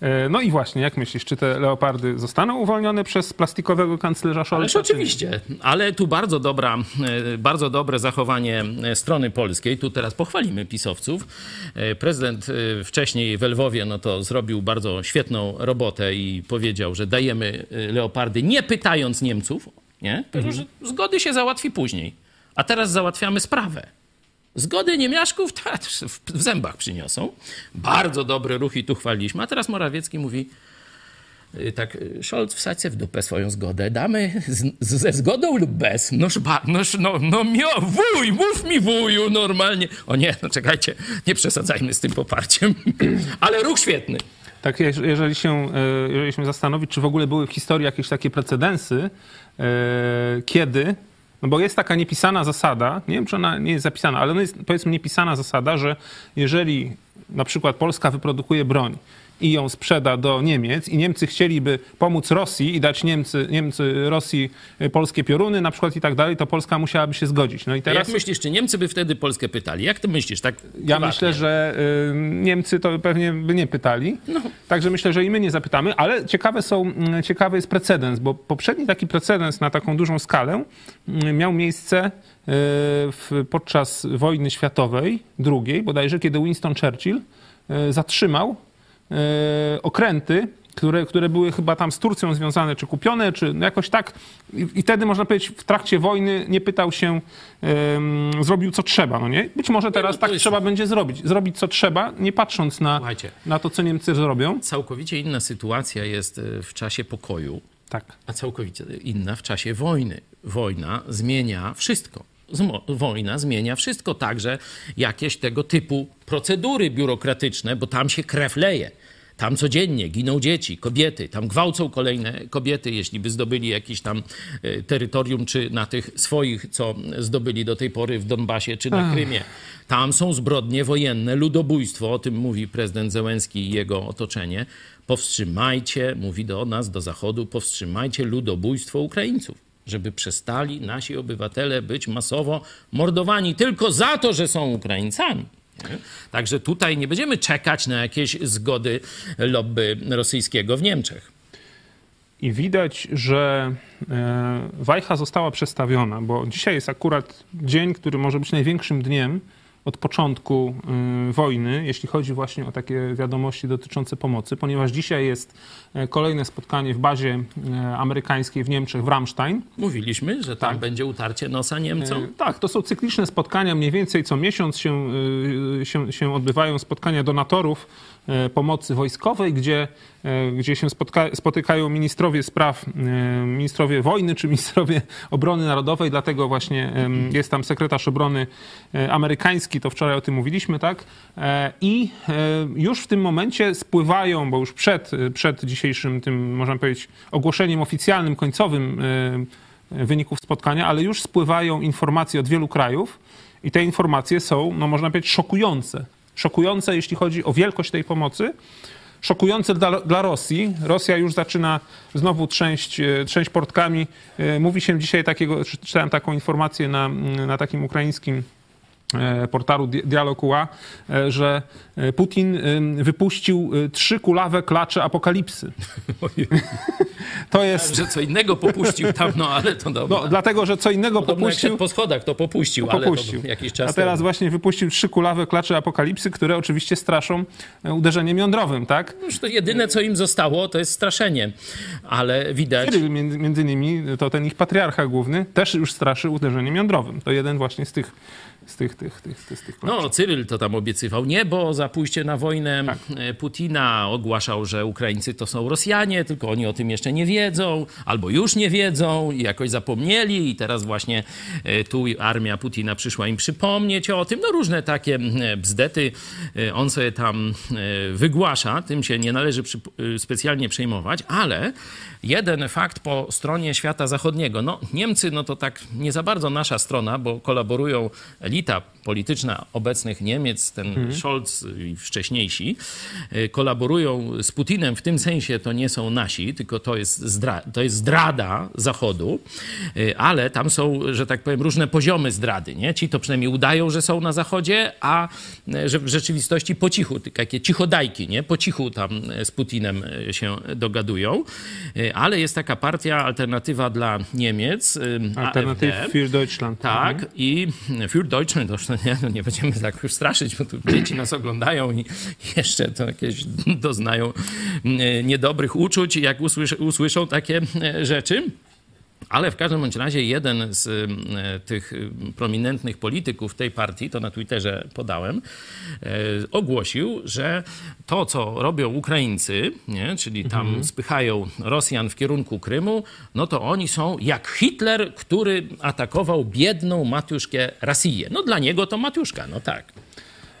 E, No i właśnie, jak myślisz, czy te leopardy zostaną uwolnione przez plastikowego kanclerza Scholza?
Ależ oczywiście, ale tu bardzo dobra, e, bardzo dobre zachowanie e, strony polskiej. Tu teraz pochwalimy pisowców. Prezydent wcześniej w Lwowie no to zrobił bardzo świetną robotę i powiedział, że dajemy leopardy nie pytając Niemców, nie? Powiedział, że zgody się załatwi później. A teraz załatwiamy sprawę. Zgody niemiaszków w zębach przyniosą. Bardzo dobry ruch i tu chwaliliśmy. A teraz Morawiecki mówi, Y, tak, y, Scholz wsadź w dupę swoją zgodę. Damy z, z, ze zgodą lub bez. Noż, ba, noż no, no mio, wuj, mów mi wuju normalnie. O nie, no czekajcie, nie przesadzajmy z tym poparciem. [clears throat] Ale ruch świetny.
Tak, jeż- jeżeli się, e, jeżeli się zastanowić, czy w ogóle były w historii jakieś takie precedensy, kiedy, no bo jest taka niepisana zasada, nie wiem, czy ona nie jest zapisana, ale no jest powiedzmy niepisana zasada, że jeżeli na przykład Polska wyprodukuje broń i ją sprzeda do Niemiec i Niemcy chcieliby pomóc Rosji i dać Niemcy, Niemcy Rosji e, polskie pioruny na przykład i tak dalej, to Polska musiałaby się zgodzić. No i teraz...
Jak myślisz, czy Niemcy by wtedy Polskę pytali? Jak ty myślisz? Tak
Ja
prywatnie?
myślę, że y, Niemcy to pewnie by nie pytali.
No.
Także myślę, że i my nie zapytamy, ale ciekawe, są, mm, ciekawy jest precedens, bo poprzedni taki precedens na taką dużą skalę mm, miał miejsce y, w, podczas wojny światowej, drugiej bodajże, kiedy Winston Churchill y, zatrzymał okręty, które, które były chyba tam z Turcją związane, czy kupione, czy no jakoś tak. I, I wtedy, można powiedzieć, w trakcie wojny nie pytał się, em, zrobił co trzeba, no nie? Być może teraz
no
tak
jest-
trzeba będzie zrobić. Zrobić co trzeba, nie patrząc na,
Słuchajcie.
na to, co Niemcy zrobią.
Całkowicie inna sytuacja jest y, w czasie pokoju,
Tak.
a całkowicie inna w czasie wojny. Wojna zmienia wszystko. Wojna zmienia wszystko, także jakieś tego typu procedury biurokratyczne, bo tam się krew leje. Tam codziennie giną dzieci, kobiety, tam gwałcą kolejne kobiety, jeśli by zdobyli jakieś tam e, terytorium, czy na tych swoich, co zdobyli do tej pory w Donbasie, czy na Krymie. Tam są zbrodnie wojenne, ludobójstwo, o tym mówi prezydent Zełenski i jego otoczenie. Powstrzymajcie, mówi do nas, do Zachodu, powstrzymajcie ludobójstwo Ukraińców, żeby przestali nasi obywatele być masowo mordowani tylko za to, że są Ukraińcami. Także tutaj nie będziemy czekać na jakieś zgody lobby rosyjskiego w Niemczech.
I widać, że e, wajcha została przestawiona, bo dzisiaj jest akurat dzień, który może być największym dniem od początku y, wojny, jeśli chodzi właśnie o takie wiadomości dotyczące pomocy, ponieważ dzisiaj jest e, kolejne spotkanie w bazie e, amerykańskiej w Niemczech w Ramstein.
Mówiliśmy, że tam będzie utarcie nosa Niemcom.
E, Tak, to są cykliczne spotkania, mniej więcej co miesiąc się, się, się odbywają spotkania donatorów e, pomocy wojskowej, gdzie, e, gdzie się spotka, spotykają ministrowie spraw, e, ministrowie wojny czy ministrowie [laughs] obrony narodowej, dlatego właśnie jest tam sekretarz obrony e, amerykański, to wczoraj o tym mówiliśmy, tak? E, I e, już w tym momencie spływają, bo już przed, przed dzisiejszym tym, można powiedzieć, ogłoszeniem oficjalnym, końcowym e, wyników spotkania, ale już spływają informacje od wielu krajów i te informacje są, no można powiedzieć, szokujące. Szokujące, jeśli chodzi o wielkość tej pomocy, szokujące dla, dla Rosji. Rosja już zaczyna znowu trzęść, e, trzęść portkami. E, Mówi się dzisiaj takiego, czy- czytałem taką informację na, na takim ukraińskim portalu Di- Dialog UA, e, że e, Putin e, wypuścił e, trzy kulawe klacze apokalipsy. [laughs] To jest...
Że co innego popuścił tam, no ale to dobra.
No, dlatego, że co innego
Podobno
popuścił.
po schodach, to popuścił,
popuścił.
ale to jakiś czas
A teraz
temu.
właśnie wypuścił trzy kulawe klacze apokalipsy, które oczywiście straszą e, uderzeniem jądrowym, tak?
Już to jedyne, co im zostało, to jest straszenie. Ale widać...
Kiryl między, między innymi, to ten ich patriarcha główny, też już straszy uderzeniem jądrowym. To jeden właśnie z tych, z tych, tych, tych, tych, tych
No, Cyryl to tam obiecywał niebo za pójście na wojnę
Tak.
e, Putina. Ogłaszał, że Ukraińcy to są Rosjanie, tylko oni o tym jeszcze nie wiedzą, albo już nie wiedzą i jakoś zapomnieli i teraz właśnie e, tu armia Putina przyszła im przypomnieć o tym. No różne takie e, bzdety on sobie tam wygłasza, tym się nie należy przy, specjalnie przejmować, ale jeden fakt po stronie świata zachodniego. No Niemcy, no to tak nie za bardzo nasza strona, bo kolaborują elita polityczna obecnych Niemiec, ten Scholz i wcześniejsi, y, kolaborują z Putinem w tym sensie to nie są nasi, tylko to jest, zdra to jest zdrada Zachodu, y, ale tam są, że tak powiem, różne poziomy zdrady. Nie? Ci to przynajmniej udają, że są na Zachodzie, a y, że w rzeczywistości po cichu, takie cichodajki, nie? po cichu tam z Putinem się dogadują, ale jest taka partia, alternatywa dla Niemiec,
Alternatyw
AfD.
für Deutschland.
Tak, i für Deutschland, to już nie, no nie będziemy tak już straszyć, bo tu dzieci nas oglądają i jeszcze to jakieś doznają e, niedobrych uczuć, jak usłysz, usłyszą takie e, rzeczy. Ale w każdym bądź razie jeden z e, tych e, prominentnych polityków tej partii, to na Twitterze podałem, e, ogłosił, że to, co robią Ukraińcy, nie, czyli tam spychają Rosjan w kierunku Krymu, no to oni są jak Hitler, który atakował biedną Matiuszkę Rosję. No dla niego to Matiuszka, no tak.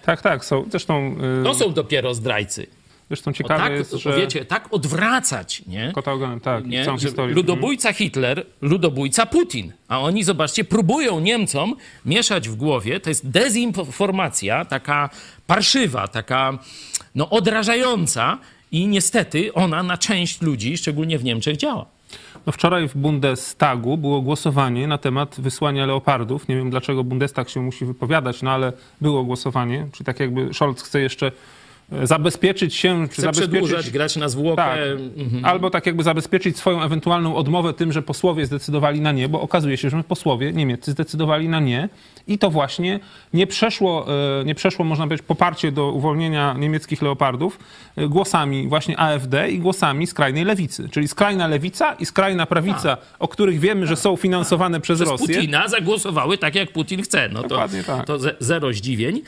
Tak, tak. Są, zresztą, y,
To są dopiero zdrajcy.
Zresztą ciekawe
tak,
jest, że...
wiecie, tak odwracać, nie?
Kota ogonem, tak,
nie?
całą
Że
historię.
ludobójca Hitler, ludobójca Putin. A oni, zobaczcie, próbują Niemcom mieszać w głowie, to jest dezinformacja, taka parszywa, taka no, odrażająca i niestety ona na część ludzi, szczególnie w Niemczech, działa.
No wczoraj w Bundestagu było głosowanie na temat wysłania leopardów. Nie wiem, dlaczego Bundestag się musi wypowiadać, no ale było głosowanie. Czyli tak jakby Scholz chce jeszcze zabezpieczyć się, czy
Chce
zabezpieczyć...
grać na zwłokę.
Tak.
Mhm.
Albo tak jakby zabezpieczyć swoją ewentualną odmowę tym, że posłowie zdecydowali na nie, bo okazuje się, że posłowie niemieccy zdecydowali na nie i to właśnie nie przeszło, e, nie przeszło można powiedzieć, poparcie do uwolnienia niemieckich leopardów e, głosami właśnie AfD i głosami skrajnej lewicy. Czyli skrajna lewica i skrajna prawica, o których wiemy, że są finansowane przez,
przez
Rosję.
Putina zagłosowały tak, jak Putin chce. No to,
Dokładnie tak.
to ze- zero zdziwień.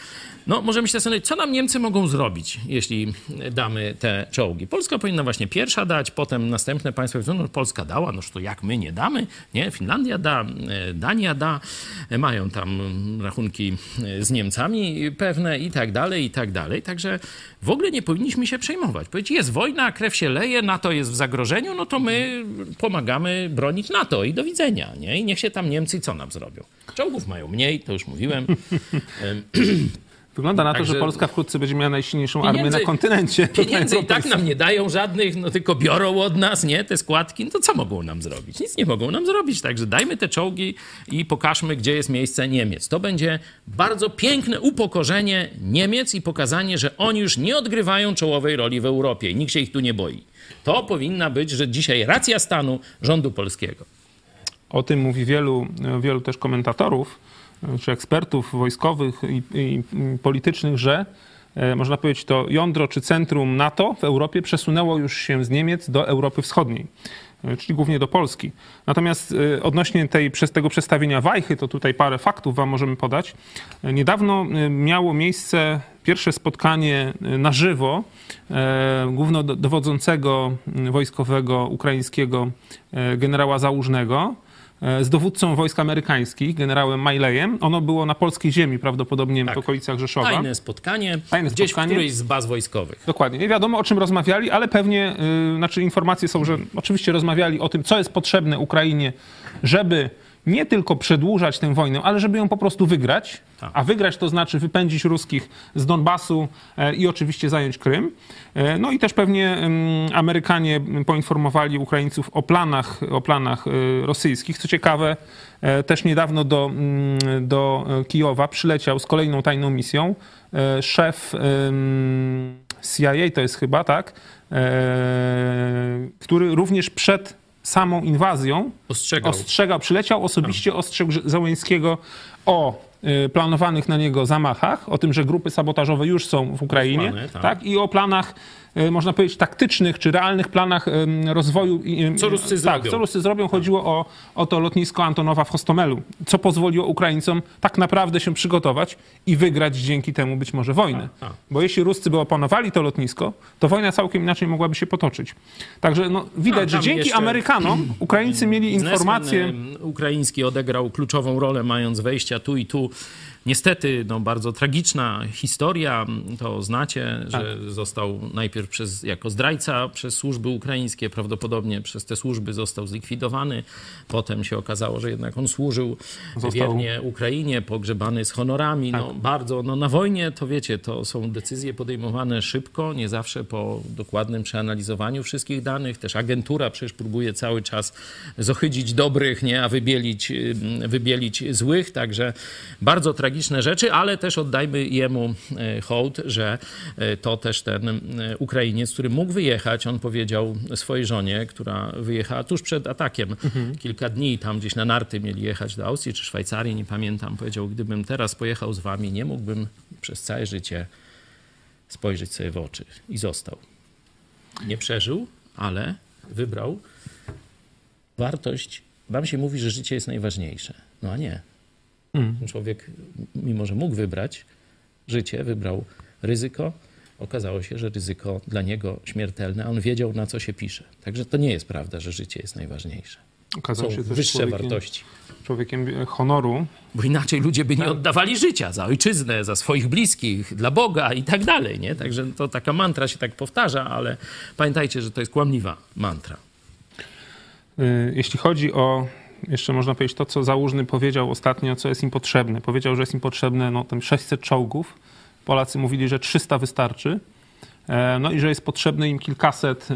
No, możemy się zastanowić, co nam Niemcy mogą zrobić, jeśli damy te czołgi. Polska powinna właśnie pierwsza dać, potem następne państwa powiedzą, no Polska dała, noż to jak my nie damy? Nie, Finlandia da, Dania da, mają tam rachunki z Niemcami pewne i tak dalej, i tak dalej. Także w ogóle nie powinniśmy się przejmować. Powiedzieć, jest wojna, krew się leje, NATO jest w zagrożeniu, no to my pomagamy bronić NATO i do widzenia, nie? I niech się tam Niemcy co nam zrobią. Czołgów mają mniej, to już mówiłem. [laughs] [clears throat]
Wygląda na to,
Także-
że Polska wkrótce będzie miała najsilniejszą armię
Pieniędzy-
na kontynencie. [laughs]
Pieniędzy i tak nam nie dają żadnych, no tylko biorą od nas, nie, te składki, no to co mogą nam zrobić? Nic nie mogą nam zrobić, także dajmy te czołgi i pokażmy, gdzie jest miejsce Niemiec. To będzie bardzo piękne upokorzenie Niemiec i pokazanie, że oni już nie odgrywają czołowej roli w Europie i nikt się ich tu nie boi. To powinna być, że dzisiaj racja stanu rządu polskiego.
O tym mówi wielu, wielu też komentatorów, czy ekspertów wojskowych i, i politycznych, że e, można powiedzieć to jądro czy centrum NATO w Europie przesunęło już się z Niemiec do Europy Wschodniej, e, czyli głównie do Polski. Natomiast e, odnośnie tej, przez tego przestawienia wajchy, to tutaj parę faktów wam możemy podać. Niedawno miało miejsce pierwsze spotkanie na żywo głównodowodzącego wojskowego ukraińskiego generała Załużnego z dowódcą wojsk amerykańskich, generałem Mileyem. Ono było na polskiej ziemi, prawdopodobnie
Tak.
w okolicach Rzeszowa.
Tajne spotkanie,
Tajne
gdzieś
spotkanie.
w którejś z baz wojskowych.
Dokładnie. Nie wiadomo, o czym rozmawiali, ale pewnie, yy, znaczy informacje są, że oczywiście rozmawiali o tym, co jest potrzebne Ukrainie, żeby nie tylko przedłużać tę wojnę, ale żeby ją po prostu wygrać.
Tak.
A wygrać to znaczy wypędzić ruskich z Donbasu e, i oczywiście zająć Krym. E, no i też pewnie Amerykanie poinformowali Ukraińców o planach, o planach y, rosyjskich. Co ciekawe, e, też niedawno do, mm, do e, Kijowa przyleciał z kolejną tajną misją e, szef CIA, to jest chyba, tak, e, który również przed samą inwazją
Ostrzegał.
ostrzegał, przyleciał osobiście, ostrzegł Załęskiego o y, planowanych na niego zamachach, o tym, że grupy sabotażowe już są w Ukrainie,
tak.
tak. i o planach można powiedzieć, taktycznych czy realnych planach rozwoju.
Co Ruscy
tak,
zrobią.
Co Ruscy zrobią. Chodziło o, o to lotnisko Antonowa w Hostomelu, co pozwoliło Ukraińcom tak naprawdę się przygotować i wygrać dzięki temu być może wojnę.
A, a.
Bo jeśli Ruscy by opanowali to lotnisko, to wojna całkiem inaczej mogłaby się potoczyć. Także no, widać,
A,
że dzięki Amerykanom Ukraińcy mieli informacje...
Ukraiński odegrał kluczową rolę, mając wejścia tu i tu. Niestety, no, bardzo tragiczna historia, to znacie, że
Tak.
został najpierw przez, jako zdrajca przez służby ukraińskie, prawdopodobnie przez te służby został zlikwidowany. Potem się okazało, że jednak on służył
Został-
wiernie Ukrainie, pogrzebany z honorami. No, bardzo, no, na wojnie to wiecie, to są decyzje podejmowane szybko, nie zawsze po dokładnym przeanalizowaniu wszystkich danych. Też agentura przecież próbuje cały czas zohydzić dobrych, nie, a wybielić, wybielić złych. Także bardzo tragiczne rzeczy, ale też oddajmy jemu e, hołd, że e, to też ten e, Ukrainiec, który mógł wyjechać, on powiedział swojej żonie, która wyjechała tuż przed atakiem, kilka dni tam gdzieś na narty mieli jechać do Austrii czy Szwajcarii, nie pamiętam, powiedział, gdybym teraz pojechał z wami, nie mógłbym przez całe życie spojrzeć sobie w oczy. I został. Nie przeżył, ale wybrał wartość. Wam się mówi, że życie jest najważniejsze. No a nie. Ten Człowiek, mimo że mógł wybrać życie, wybrał ryzyko. Okazało się, że ryzyko dla niego śmiertelne, a on wiedział, na co się pisze. Także to nie jest prawda, że życie jest najważniejsze.
Okazał
Są
się też
wyższe
człowiekiem,
wartości.
człowiekiem e, honoru.
Bo inaczej ludzie by nie oddawali życia za ojczyznę, za swoich bliskich, dla Boga i tak dalej. Nie? Także to taka mantra się tak powtarza, ale pamiętajcie, że to jest kłamliwa mantra.
Y, Jeśli chodzi o, jeszcze można powiedzieć to, co Załużny powiedział ostatnio, co jest im potrzebne. Powiedział, że jest im potrzebne no, tam 600 czołgów. Polacy mówili, że 300 wystarczy. E, No i że jest potrzebne im kilkaset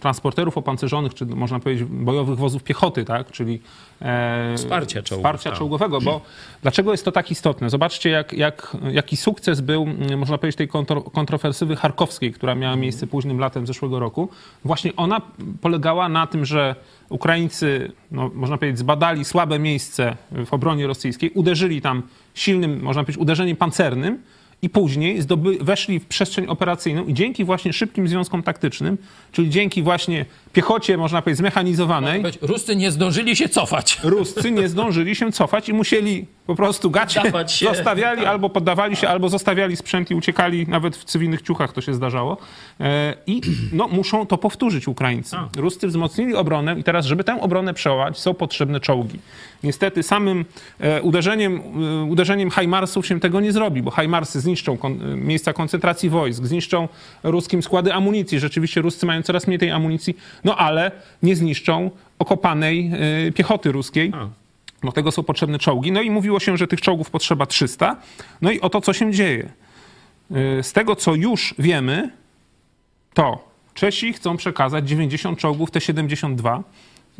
transporterów opancerzonych, czy można powiedzieć bojowych wozów piechoty, tak? czyli e,
Wsparcia czołgów,
wsparcia
tak.
czołgowego. Bo dlaczego jest to tak istotne? Zobaczcie, jak, jak, jaki sukces był, mm, można powiedzieć, tej kontro, kontrofersywy charkowskiej, która miała miejsce późnym latem zeszłego roku. Właśnie ona polegała na tym, że Ukraińcy, no, można powiedzieć, zbadali słabe miejsce w obronie rosyjskiej, uderzyli tam silnym, można powiedzieć, uderzeniem pancernym i później zdoby, weszli w przestrzeń operacyjną i dzięki właśnie szybkim związkom taktycznym, czyli dzięki właśnie piechocie, można powiedzieć, zmechanizowanej,
Ruscy nie zdążyli się cofać.
Ruscy nie zdążyli się cofać i musieli po prostu gacie zostawiali, albo poddawali się, albo zostawiali sprzęt i uciekali, nawet w cywilnych ciuchach to się zdarzało. E, I no, muszą to powtórzyć Ukraińcy. Ruscy wzmocnili obronę i teraz, żeby tę obronę przełamać, są potrzebne czołgi. Niestety samym e, uderzeniem, e, uderzeniem Hajmarsów się tego nie zrobi, bo Hajmarsy zniszczą kon, miejsca koncentracji wojsk, zniszczą ruskim składy amunicji. Rzeczywiście Ruscy mają coraz mniej tej amunicji, no ale nie zniszczą okopanej piechoty ruskiej. Do tego są potrzebne czołgi. No i mówiło się, że tych czołgów potrzeba 300. No i oto co się dzieje. Y, Z tego, co już wiemy, to Czesi chcą przekazać 90 czołgów T-72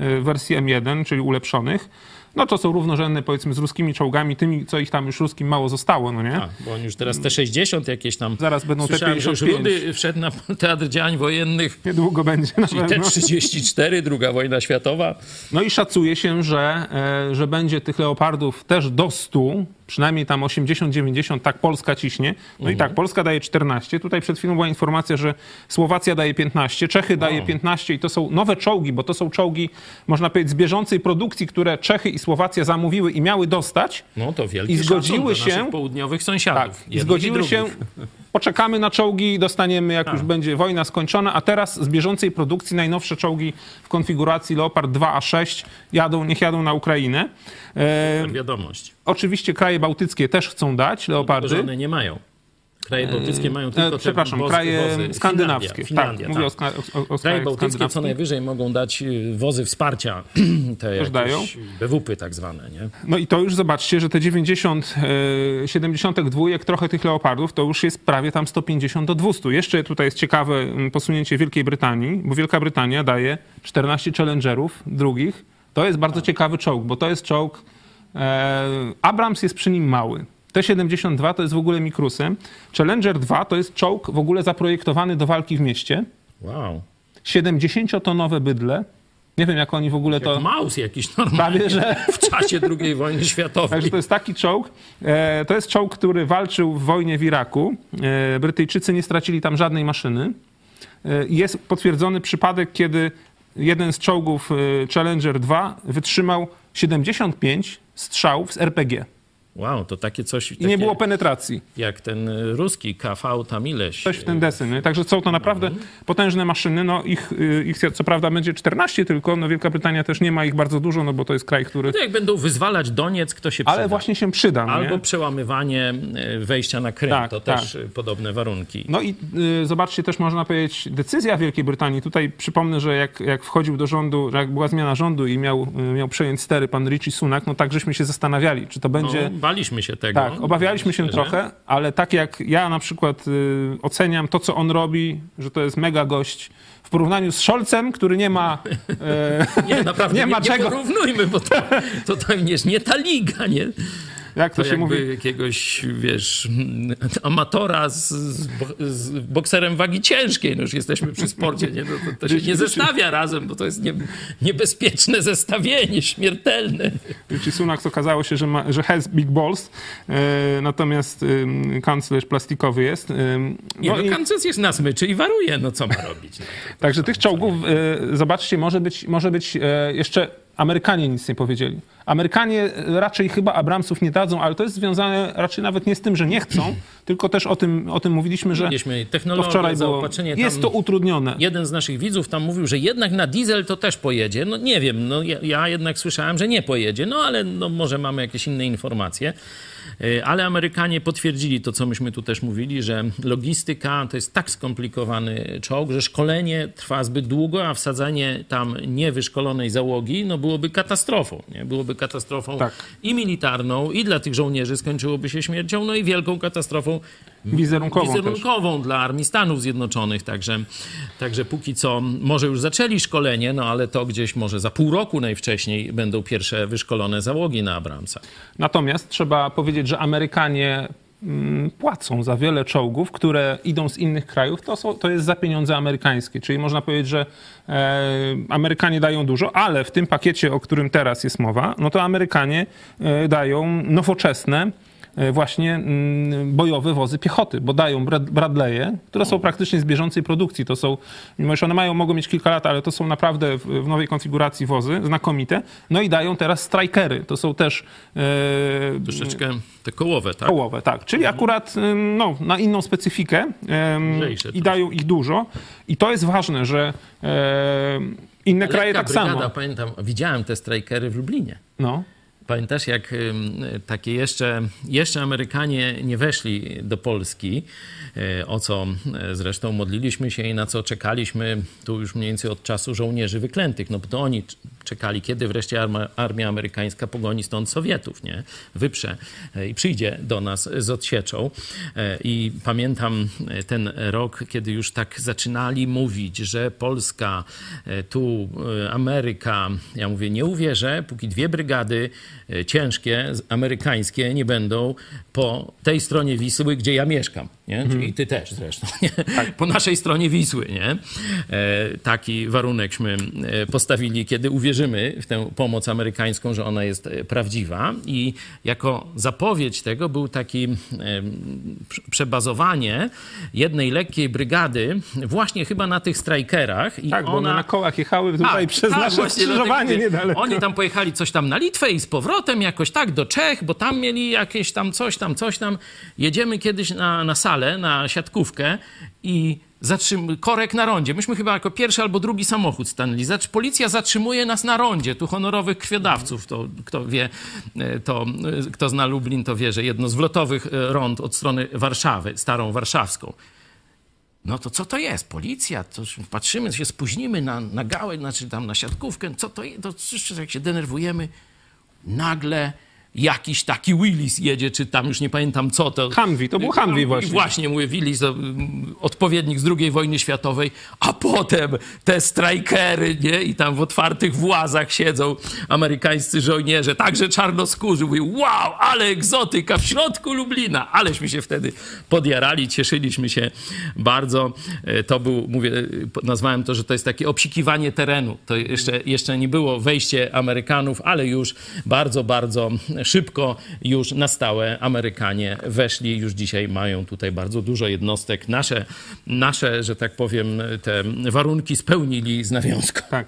y, wersji M1, czyli ulepszonych. No to są równorzędne powiedzmy z ruskimi czołgami, tymi, co ich tam już ruskim mało zostało, no nie?
A, bo oni już teraz te 60 jakieś tam.
Zaraz będą te
Słyszałem, że już
55.
Rudy wszedł na teatr działań wojennych.
Niedługo będzie na
Czyli
pewno.
T-34, druga wojna światowa.
No i szacuje się, że, e, że będzie tych leopardów też do 100, przynajmniej tam 80-90, tak Polska ciśnie. No i tak, Polska daje 14. Tutaj przed chwilą była informacja, że Słowacja daje 15, Czechy daje 15 i to są nowe czołgi, bo to są czołgi, można powiedzieć, z bieżącej produkcji, które Czechy i Słowacja zamówiły i miały dostać.
No to wielki
I zgodziły się-
południowych
Tak,
sąsiadów.
i
jednych
zgodziły
drugich.
się, poczekamy na czołgi, dostaniemy jak
Tak.
już będzie wojna skończona, a teraz z bieżącej produkcji najnowsze czołgi w konfiguracji Leopard 2A6 jadą, niech jadą na Ukrainę. E,
wiadomość.
oczywiście kraje bałtyckie też chcą dać Leopardy.
Żony nie mają. Kraje bałtyckie mają
E,
tylko te
przepraszam,
wozy,
kraje
wozy.
skandynawskie.
Finlandia,
tak, mówię o,
tak.
ska- o, o
Kraje bałtyckie co najwyżej mogą dać y, wozy wsparcia, [clears throat] te jakieś
dają.
BWP tak zwane, nie?
No i to już zobaczcie, że te 90, e, 72, trochę tych leopardów, to już jest prawie tam 150 do 200. Jeszcze tutaj jest ciekawe posunięcie Wielkiej Brytanii, bo Wielka Brytania daje 14 Challengerów drugich. To jest bardzo ciekawy czołg, bo to jest czołg. E, Abrams jest przy nim mały. T-72 to jest w ogóle mikrusem. Challenger 2 to jest czołg w ogóle zaprojektowany do walki w mieście.
Wow.
70-tonowe bydle, Nie wiem, jak oni w ogóle to...
Maus jakiś normalnie
Prawie, że-
w czasie II wojny światowej.
Także to jest taki czołg. E, to jest czołg, który walczył w wojnie w Iraku. E, Brytyjczycy nie stracili tam żadnej maszyny. E, jest potwierdzony przypadek, kiedy jeden z czołgów Challenger 2 wytrzymał 75 strzałów z RPG
Wow, to takie coś
i
takie
nie było penetracji.
jak ten y, ruski KV tam ileś.
Coś w ten deseń. nie? Także są to naprawdę potężne maszyny. No ich, y, ich co prawda będzie 14 tylko, no Wielka Brytania też nie ma ich bardzo dużo, no bo to jest kraj, który...
To jak będą wyzwalać Doniec, kto się przyda.
Ale właśnie się przyda. no
Albo
nie?
przełamywanie y, wejścia na Krym.
Tak,
to
tak.
też podobne warunki.
No i y, zobaczcie też można powiedzieć decyzja Wielkiej Brytanii. Tutaj przypomnę, że jak, jak wchodził do rządu, jak była zmiana rządu i miał, miał przejąć stery pan Richie Sunak, no tak żeśmy się zastanawiali, czy to będzie...
No, baliśmy się tego.
Tak, obawialiśmy się trochę, ale tak jak ja na przykład y, oceniam to, co on robi, że to jest mega gość w porównaniu z Scholzem, który nie ma... y, [laughs]
Nie, naprawdę,
Nie [laughs]
nie,
ma
nie,
czego.
porównujmy, bo to, to, to jest nie ta liga, nie?
Jak to,
To
się
jakby
mówi...
jakiegoś, wiesz, amatora z, z, bo- z bokserem wagi ciężkiej. No już jesteśmy przy sporcie, nie? No, to, to się nie zestawia razem, bo to jest nie, niebezpieczne zestawienie, śmiertelne.
Richie Sunak okazało się, że, ma, że has big balls, y, natomiast y, kanclerz plastikowy jest. y,
Nie, no,
i-
kanclerz jest na smyczy i waruje, no co ma robić? No,
Także tych czołgów, e, zobaczcie, może być, może być e, jeszcze Amerykanie nic nie powiedzieli. Amerykanie e, raczej chyba Abramsów nie dadzą, ale to jest związane raczej nawet nie z tym, że nie chcą, [clears throat] tylko też o tym, o tym mówiliśmy, że
Mieliśmy
to
technologię,
wczoraj było. Jest to utrudnione.
Jeden z naszych widzów tam mówił, że jednak na diesel to też pojedzie. No nie wiem, no ja, ja jednak słyszałem, że nie pojedzie, no ale no, może mamy jakieś inne informacje. Y, Ale Amerykanie potwierdzili to, co myśmy tu też mówili, że logistyka to jest tak skomplikowany czołg, że szkolenie trwa zbyt długo, a wsadzenie tam niewyszkolonej załogi no byłoby katastrofą. Nie? Byłoby katastrofą
Tak.
i militarną, i dla tych żołnierzy skończyłoby się śmiercią, no i wielką katastrofą
Wizerunkową, też.
wizerunkową dla Armii Stanów Zjednoczonych. Także, także póki co może już zaczęli szkolenie, no ale to gdzieś może za pół roku najwcześniej będą pierwsze wyszkolone załogi na Abramsa.
Natomiast trzeba powiedzieć, że Amerykanie mm, płacą za wiele czołgów, które idą z innych krajów, to, są, to jest za pieniądze amerykańskie. Czyli można powiedzieć, że e, Amerykanie dają dużo, ale w tym pakiecie, o którym teraz jest mowa, no to Amerykanie e, dają nowoczesne właśnie mm, bojowe wozy piechoty, bo dają Brad- Bradley'e, które są praktycznie z bieżącej produkcji. To są, mimo że one mają, mogą mieć kilka lat, ale to są naprawdę w, nowej konfiguracji wozy, znakomite. No i dają teraz strikery. To są też e,
Troszeczkę te kołowe, tak?
kołowe, tak. Czyli akurat ym, no, na inną specyfikę
Lżejsze
i dają ich dużo. I to jest ważne, że inne kraje
Lekka
tak
brygada,
samo.
pamiętam, widziałem te strajkery w Lublinie.
No.
Pamiętasz, jak takie jeszcze, jeszcze Amerykanie nie weszli do Polski, e, o co e, zresztą modliliśmy się i na co czekaliśmy tu już mniej więcej od czasu żołnierzy wyklętych, no bo to oni czekali, kiedy wreszcie arma, armia amerykańska pogoni stąd Sowietów, nie? Wyprze e, i przyjdzie do nas z odsieczą. E, I pamiętam e, ten rok, kiedy już tak zaczynali mówić, że Polska, tu Ameryka, ja mówię, nie uwierzę, póki dwie brygady ciężkie, amerykańskie nie będą po tej stronie Wisły, gdzie ja mieszkam, nie? Czyli ty też zresztą, [laughs] nie? Po naszej stronie Wisły, nie? E, taki warunekśmy e, postawili, kiedy uwierzymy w tę pomoc amerykańską, że ona jest e, prawdziwa i jako zapowiedź tego był taki przebazowanie jednej lekkiej brygady właśnie chyba na tych strajkerach i
Tak, bo
ona
one na kołach jechały tutaj
tak,
przez
tak,
nasze skrzyżowanie niedaleko.
Oni tam pojechali coś tam na Litwę i z powrotem jakoś tak do Czech, bo tam mieli jakieś tam coś tam, coś tam. Jedziemy kiedyś na, na salę, na siatkówkę i zatrzym... korek na rondzie. Myśmy chyba jako pierwszy albo drugi samochód stanęli. Zatr- Policja zatrzymuje nas na rondzie. Tu honorowych krwiodawców. To, kto wie, e, to, e, kto zna Lublin, to wie, że jedno z wlotowych e, rond od strony Warszawy, starą warszawską. No to co to jest? Policja? To patrzymy, się spóźnimy na, na gałę, znaczy tam na siatkówkę. Co to jest? To jak się denerwujemy, nagle jakiś taki Willis jedzie, czy tam już nie pamiętam co to.
Humvee, to był Humvee właśnie.
Właśnie, mówię, Willis, mm, odpowiednik z II wojny światowej, a potem te strajkery, nie? I tam w otwartych włazach siedzą amerykańscy żołnierze, także czarnoskórzy. Mówię, wow, ale egzotyka w środku Lublina. Aleśmy się wtedy podjarali, cieszyliśmy się bardzo. E, To był, mówię, nazwałem to, że to jest takie obsikiwanie terenu. To jeszcze, jeszcze nie było wejście Amerykanów, ale już bardzo, bardzo szybko już na stałe Amerykanie weszli. Już dzisiaj mają tutaj bardzo dużo jednostek. Nasze, nasze że tak powiem, te warunki spełnili z nawiązką.
Tak.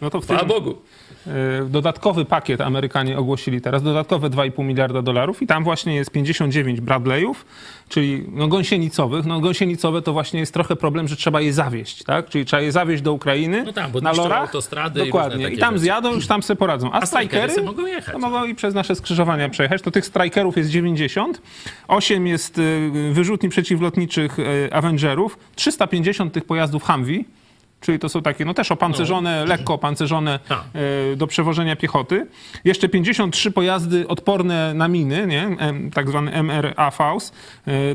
No to w tym,
Chwała Bogu.
E, dodatkowy pakiet Amerykanie ogłosili teraz, dodatkowe 2,5 miliarda dolarów i tam właśnie jest 59 Bradleyów, czyli no, gąsienicowych. No gąsienicowe to właśnie jest trochę problem, że trzeba je zawieźć, tak? Czyli trzeba je zawieźć do Ukrainy
No tak, bo
na lorach.
autostrady i
Dokładnie.
takie
I tam
rzeczy.
zjadą, już tam sobie poradzą. A,
A strajkery mogą jechać.
To mogą i przez nasze skrzyżowania przejechać. To tych strajkerów jest 90, 8 jest y, wyrzutni przeciwlotniczych y, Avengerów, 350 tych pojazdów Humvee, czyli to są takie, no też opancerzone, lekko opancerzone
Tak.
y, do przewożenia piechoty. Jeszcze 53 pojazdy odporne na miny, nie? Tak zwane MRA Faust,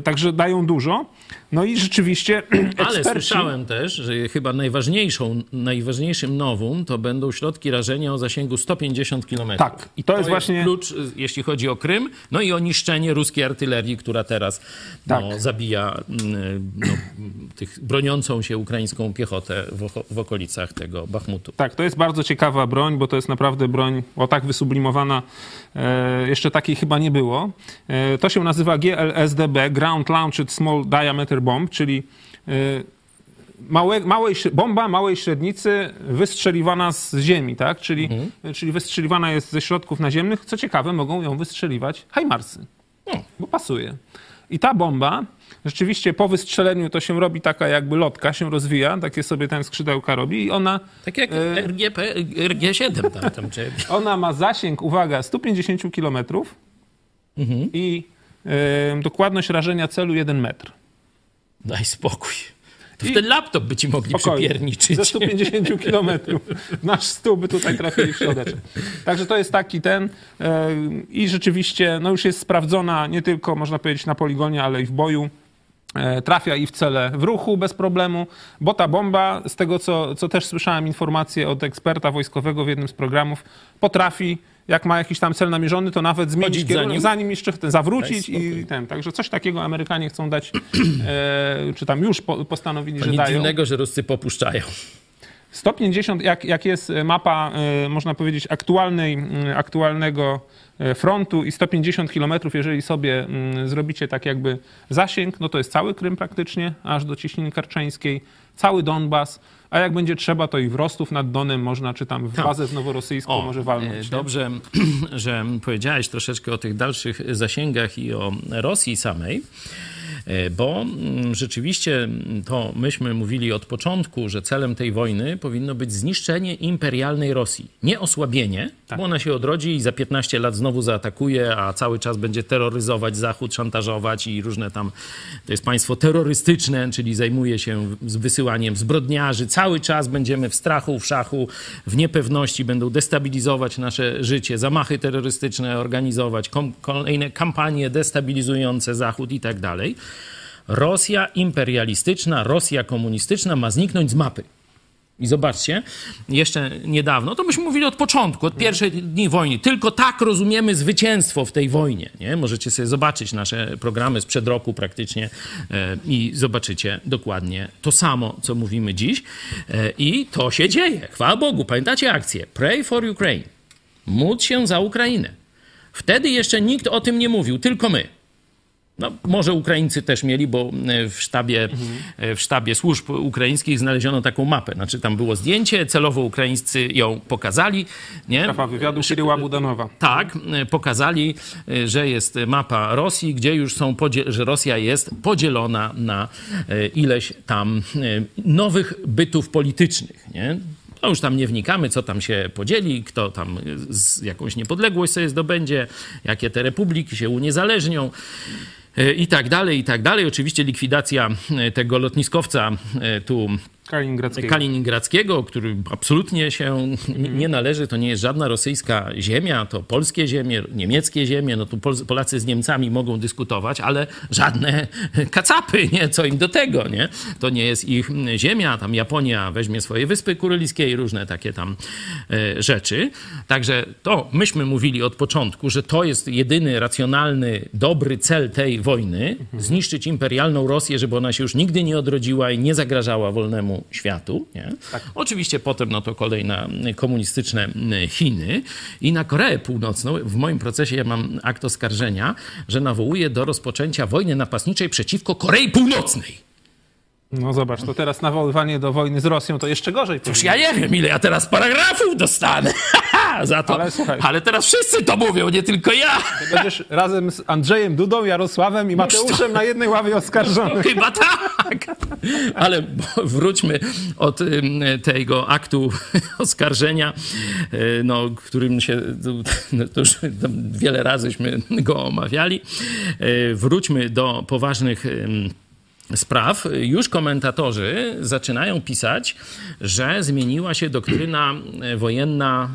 także dają dużo. No i rzeczywiście [clears throat]
Ale
eksperci...
słyszałem też, że chyba najważniejszą, najważniejszym nowum to będą środki rażenia o zasięgu 150 km.
Tak, i to jest właśnie-
klucz, jeśli chodzi o Krym, no i o niszczenie ruskiej artylerii, która teraz no,
Tak.
zabija mm, no, tych broniącą się ukraińską piechotę w, w okolicach tego Bachmutu.
Tak, to jest bardzo ciekawa broń, bo to jest naprawdę broń o tak wysublimowana. E, jeszcze takiej chyba nie było. E, to się nazywa GLSDB, Ground Launched Small Diameter Bomb, czyli e, małe, małej, bomba małej średnicy wystrzeliwana z ziemi, tak? Czyli, czyli wystrzeliwana jest ze środków naziemnych. Co ciekawe, mogą ją wystrzeliwać Hajmarsy,
O.
bo pasuje. I ta bomba rzeczywiście po wystrzeleniu to się robi taka jakby lotka, się rozwija, takie sobie ten skrzydełka robi i ona
Tak jak
E,
RGP, RG7 tam, tam czy... [laughs]
Ona ma zasięg, uwaga, 150 km i e, dokładność rażenia celu 1 metr.
Daj spokój. To w ten laptop by ci mogli
Spokojnie.
przypierniczyć.
Ze 150 km. Nasz stół by tutaj trafili w środeczek. Także to jest taki ten e, i rzeczywiście no już jest sprawdzona nie tylko, można powiedzieć, na poligonie, ale i w boju. E, Trafia i w cele w ruchu bez problemu, bo ta bomba, z tego co, co też słyszałem informację od eksperta wojskowego w jednym z programów, potrafi, jak ma jakiś tam cel namierzony, to nawet zmienić
Chodzić
kierunek,
nim?
zanim jeszcze ten, zawrócić i ten. Także coś takiego Amerykanie chcą dać, [clears throat] e, czy tam już po, postanowili,
To
że
nic
dają.
dziwnego, że Ruscy popuszczają.
150, jak, jak jest mapa, e, można powiedzieć, aktualnej, mm, aktualnego e, frontu i 150 kilometrów, jeżeli sobie mm, zrobicie tak jakby zasięg, no to jest cały Krym praktycznie, aż do Cieśniny Karczeńskiej, cały Donbas, a jak będzie trzeba, to i w Rostów nad Donem można, czy tam w
Tak.
bazę w Noworosyjsku może
e,
walnąć. nie?
Dobrze, [clears throat] że powiedziałeś troszeczkę o tych dalszych zasięgach i o Rosji samej. E, Bo mm, rzeczywiście to myśmy mówili od początku, że celem tej wojny powinno być zniszczenie imperialnej Rosji. Nie osłabienie,
Tak.
bo ona się odrodzi i za 15 lat znowu zaatakuje, a cały czas będzie terroryzować Zachód, szantażować i różne tam. To jest państwo terrorystyczne, czyli zajmuje się wysyłaniem zbrodniarzy. Cały czas będziemy w strachu, w szachu, w niepewności, będą destabilizować nasze życie, zamachy terrorystyczne organizować, kom- kolejne kampanie destabilizujące Zachód i tak dalej. Rosja imperialistyczna, Rosja komunistyczna ma zniknąć z mapy. I zobaczcie, jeszcze niedawno, to myśmy mówili od początku, od pierwszych dni wojny. Tylko tak rozumiemy zwycięstwo w tej wojnie. Nie? Możecie sobie zobaczyć nasze programy sprzed roku praktycznie e, i zobaczycie dokładnie to samo, co mówimy dziś. E, I to się dzieje. Chwała Bogu. Pamiętacie akcję? Pray for Ukraine. Módl się za Ukrainę. Wtedy jeszcze nikt o tym nie mówił, tylko my. No, może Ukraińcy też mieli, bo e, w sztabie, e, w sztabie służb ukraińskich znaleziono taką mapę. Znaczy tam było zdjęcie, celowo Ukraińscy ją pokazali. Nie?
Szefa wywiadu Kiryła Budanowa.
Tak, e, pokazali, e, że jest mapa Rosji, gdzie już są, że Rosja jest podzielona na e, ileś tam e, nowych bytów politycznych. Nie? No już tam nie wnikamy, co tam się podzieli, kto tam z jakąś niepodległość sobie zdobędzie, jakie te republiki się uniezależnią. E, I tak dalej, i tak dalej. Oczywiście likwidacja e, tego lotniskowca e, tu
Kaliningradzkiego.
Kaliningradzkiego, który absolutnie się nie należy, to nie jest żadna rosyjska ziemia, to polskie ziemie, niemieckie ziemie, no tu Pol- Polacy z Niemcami mogą dyskutować, ale żadne kacapy, nie, co im do tego, nie? To nie jest ich ziemia, tam Japonia weźmie swoje wyspy kurylickie i różne takie tam e, rzeczy. Także to myśmy mówili od początku, że to jest jedyny racjonalny, dobry cel tej wojny, zniszczyć imperialną Rosję, żeby ona się już nigdy nie odrodziła i nie zagrażała wolnemu światu. Nie? Oczywiście potem no to kolejne komunistyczne Chiny i na Koreę Północną. W moim procesie ja mam akt oskarżenia, że nawołuje do rozpoczęcia wojny napastniczej przeciwko Korei Północnej.
No zobacz, to teraz nawoływanie do wojny z Rosją to jeszcze gorzej.
Już ja nie wiem, ile ja teraz paragrafów dostanę [laughs] za to.
Ale
Ale, teraz wszyscy to mówią, nie tylko ja.
Będziesz razem z Andrzejem Dudą, Jarosławem i Mateuszem na jednej ławie oskarżonych.
Chyba tak. Ale wróćmy od tego aktu oskarżenia, y, no, którym się, no, to już wiele razyśmy go omawiali. Y, Wróćmy do poważnych spraw, już komentatorzy zaczynają pisać, że zmieniła się doktryna e, wojenna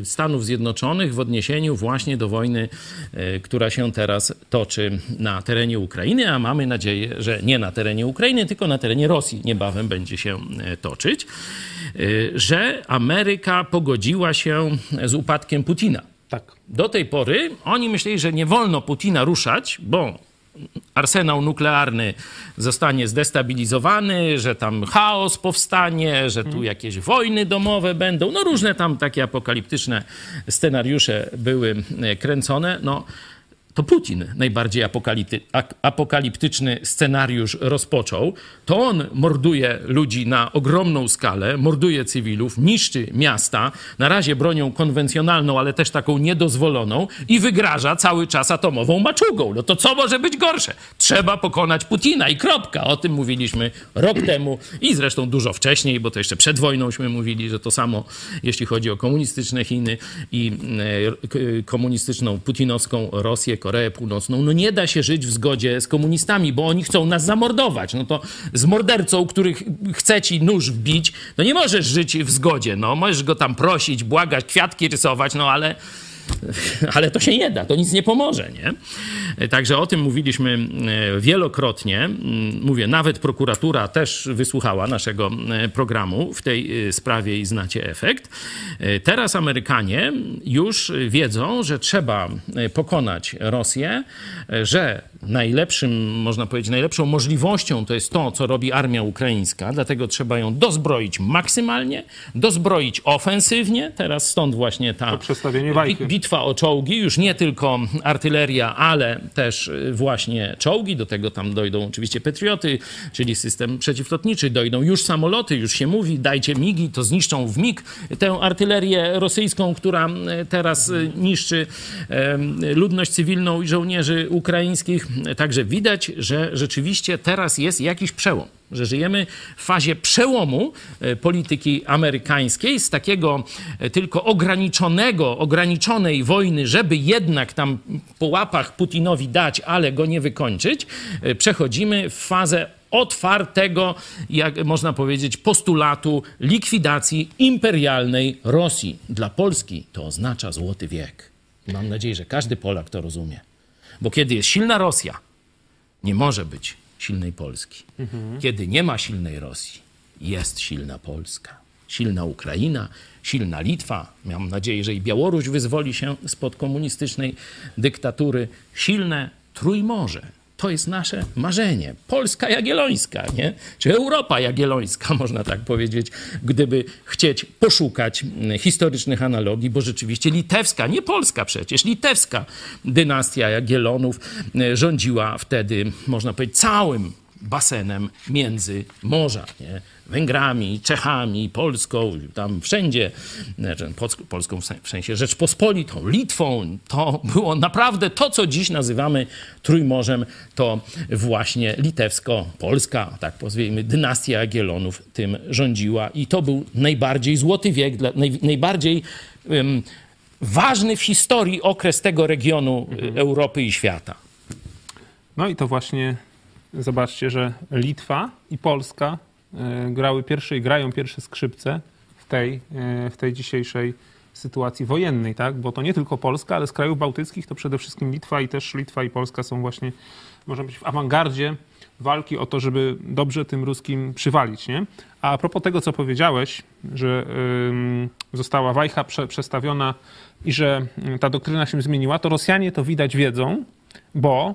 e, Stanów Zjednoczonych w odniesieniu właśnie do wojny, e, która się teraz toczy na terenie Ukrainy, a mamy nadzieję, że nie na terenie Ukrainy, tylko na terenie Rosji niebawem będzie się toczyć, że Ameryka pogodziła się z upadkiem Putina.
Tak.
Do tej pory oni myśleli, że nie wolno Putina ruszać, bo arsenał nuklearny zostanie zdestabilizowany, że tam chaos powstanie, że tu jakieś wojny domowe będą. No różne tam takie apokaliptyczne scenariusze były e, kręcone. No to Putin najbardziej apokaliptyczny scenariusz rozpoczął. To on morduje ludzi na ogromną skalę, morduje cywilów, niszczy miasta, na razie bronią konwencjonalną, ale też taką niedozwoloną i wygraża cały czas atomową maczugą. No to co może być gorsze? Trzeba pokonać Putina i kropka. O tym mówiliśmy rok temu i zresztą dużo wcześniej, bo to jeszcze przed wojnąśmy mówili, że to samo, jeśli chodzi o komunistyczne Chiny i e, k- komunistyczną, putinowską Rosję, Koreę Północną. No nie da się żyć w zgodzie z komunistami, bo oni chcą nas zamordować. No to z mordercą, których chce ci nóż wbić, no nie możesz żyć w zgodzie. No możesz go tam prosić, błagać, kwiatki rysować, no ale [laughs] ale to się nie da, to nic nie pomoże, nie? Także o tym mówiliśmy e, wielokrotnie. Mm, Mówię, nawet prokuratura też wysłuchała naszego e, programu w tej e, sprawie i znacie efekt. Teraz Amerykanie już wiedzą, że trzeba pokonać Rosję, że najlepszym, można powiedzieć, najlepszą możliwością to jest to, co robi armia ukraińska, dlatego trzeba ją dozbroić maksymalnie, dozbroić ofensywnie. Teraz stąd właśnie ta bitwa o czołgi, już nie tylko artyleria, ale też y, właśnie czołgi. Do tego tam dojdą oczywiście Patrioty, czyli system przeciwlotniczy, dojdą już samoloty, już się mówi, dajcie migi, to zniszczą w mig tę artylerię rosyjską, która y, teraz y, niszczy ludność cywilną i żołnierzy ukraińskich. Także widać, że rzeczywiście teraz jest jakiś przełom że żyjemy w fazie przełomu e, polityki amerykańskiej z takiego e, tylko ograniczonego, ograniczonej wojny, żeby jednak tam po łapach Putinowi dać, ale go nie wykończyć, e, przechodzimy w fazę otwartego, jak można powiedzieć, postulatu likwidacji imperialnej Rosji. Dla Polski to oznacza złoty wiek. Mam nadzieję, że każdy Polak to rozumie. Bo kiedy jest silna Rosja, nie może być silnej Polski. Kiedy nie ma silnej Rosji, jest silna Polska, silna Ukraina, silna Litwa. Mam nadzieję, że i Białoruś wyzwoli się spod komunistycznej dyktatury. Silne Trójmorze. To jest nasze marzenie. Polska Jagiellońska, nie? Czy Europa Jagiellońska, [laughs] można tak powiedzieć, gdyby chcieć poszukać mm, historycznych analogii, bo rzeczywiście litewska, nie polska przecież, litewska dynastia Jagiellonów e, rządziła wtedy, można powiedzieć, całym basenem między morza, nie? Węgrami, Czechami, Polską, tam wszędzie, znaczy Polską, w sen- w sensie Rzeczpospolitą, Litwą, to było naprawdę to, co dziś nazywamy Trójmorzem, to właśnie litewsko-polska, tak pozwijmy, dynastia Jagiellonów tym rządziła. I to był najbardziej złoty wiek, dla, naj, najbardziej em, ważny w historii okres tego regionu y, Europy i świata.
No i to właśnie zobaczcie, że Litwa i Polska e, grały pierwsze i grają pierwsze skrzypce w tej, e, w tej dzisiejszej sytuacji wojennej, tak? Bo to nie tylko Polska, ale z krajów bałtyckich to przede wszystkim Litwa i też Litwa i Polska są właśnie, można być w awangardzie walki o to, żeby dobrze tym ruskim przywalić, nie? A propos tego, co powiedziałeś, że została wajcha prze, przestawiona i że ta doktryna się zmieniła, to Rosjanie to widać wiedzą, bo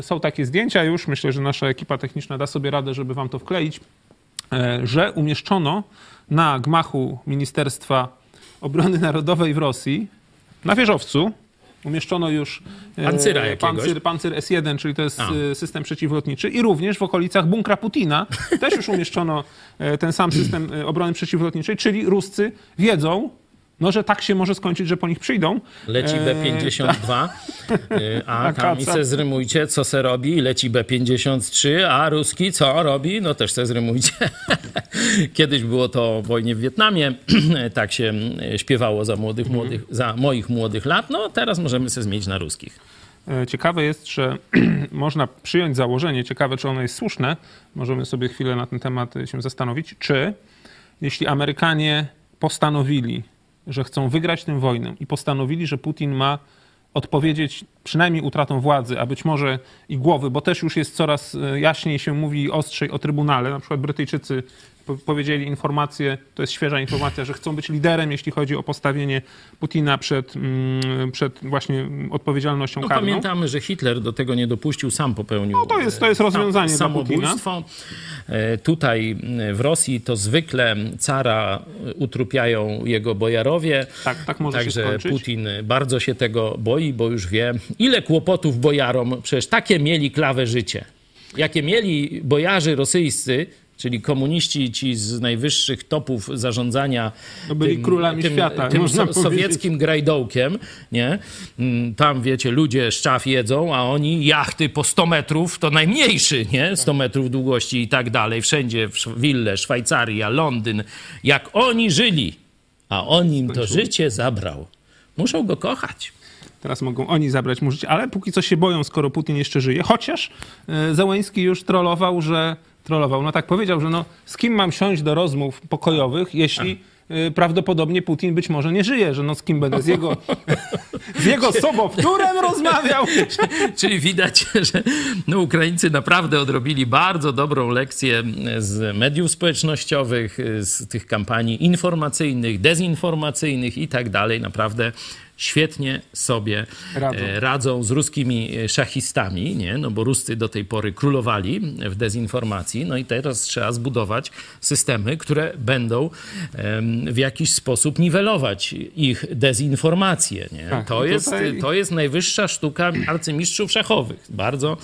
są takie zdjęcia już, myślę, że nasza ekipa techniczna da sobie radę, żeby wam to wkleić, y, że umieszczono na gmachu Ministerstwa Obrony Narodowej w Rosji, na wieżowcu, umieszczono już e,
Pancyra jakiegoś.
pancyr S1, czyli to jest
A.
e, system przeciwlotniczy i również w okolicach bunkra Putina [laughs] też już umieszczono e, ten sam system e, obrony przeciwlotniczej, czyli Ruscy wiedzą, no, że tak się może skończyć, że po nich przyjdą.
Leci
E,
B-52, y, a [laughs]
Tak,
tam i se zrymujcie, co se robi. Leci B-53, a ruski co robi? No też se zrymujcie. [laughs] Kiedyś było to o wojnie w Wietnamie, [clears throat] tak się y, śpiewało za, młodych,
Mhm.
młodych, za moich młodych lat. No teraz możemy se zmienić na ruskich.
E, Ciekawe jest, że [clears throat] można przyjąć założenie, ciekawe czy ono jest słuszne, możemy sobie chwilę na ten temat e, się zastanowić, czy jeśli Amerykanie postanowili, że chcą wygrać tę wojnę i postanowili, że Putin ma odpowiedzieć przynajmniej utratą władzy, a być może i głowy, bo też już jest coraz e, jaśniej się mówi ostrzej o Trybunale. Na przykład Brytyjczycy powiedzieli informację, to jest świeża informacja, że chcą być liderem, jeśli chodzi o postawienie Putina przed, mm, przed właśnie odpowiedzialnością
No,
karną.
pamiętamy, że Hitler do tego nie dopuścił, sam popełnił
No to jest- to jest rozwiązanie
sam- samobójstwo. E, Tutaj w Rosji to zwykle cara utrupiają jego bojarowie.
Tak, tak może się
Także. Putin bardzo się tego boi, bo już wie, ile kłopotów bojarom, przecież takie mieli klawę życie. Jakie mieli bojarzy rosyjscy, czyli komuniści ci z najwyższych topów zarządzania
To byli królami świata,
tym so, sowieckim grajdołkiem, nie? Mm, Tam, wiecie, ludzie szczaw jedzą, a oni jachty po 100 metrów, to najmniejszy, nie? 100 metrów długości i tak dalej. Wszędzie, w Wille, Szwajcaria, Londyn. Jak oni żyli, a on im to życie zabrał. Muszą go kochać.
Teraz mogą oni zabrać mu życie, ale póki co się boją, skoro Putin jeszcze żyje. Chociaż e, Zełęński już trollował, że trollował, no tak powiedział, że no z kim mam siąść do rozmów pokojowych, jeśli e, prawdopodobnie Putin być może nie żyje, że no z kim będę, z jego, [laughs] z jego sobowtórem rozmawiał. [laughs]
Czyli widać, że no, Ukraińcy naprawdę odrobili bardzo dobrą lekcję z mediów społecznościowych, z tych kampanii informacyjnych, dezinformacyjnych i tak dalej. Naprawdę świetnie sobie
Radzą.
radzą, radzą z ruskimi e, szachistami, nie? No bo Ruscy do tej pory królowali w dezinformacji, no i teraz trzeba zbudować systemy, które będą w jakiś sposób niwelować ich dezinformację, nie?
Tak,
to, jest,
tutaj-
to jest najwyższa sztuka arcymistrzów szachowych. Bardzo,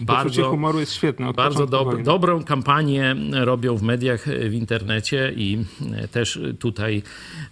bardzo,
humoru jest świetne.
Bardzo dob dobrą kampanię robią w mediach, w internecie i e, też tutaj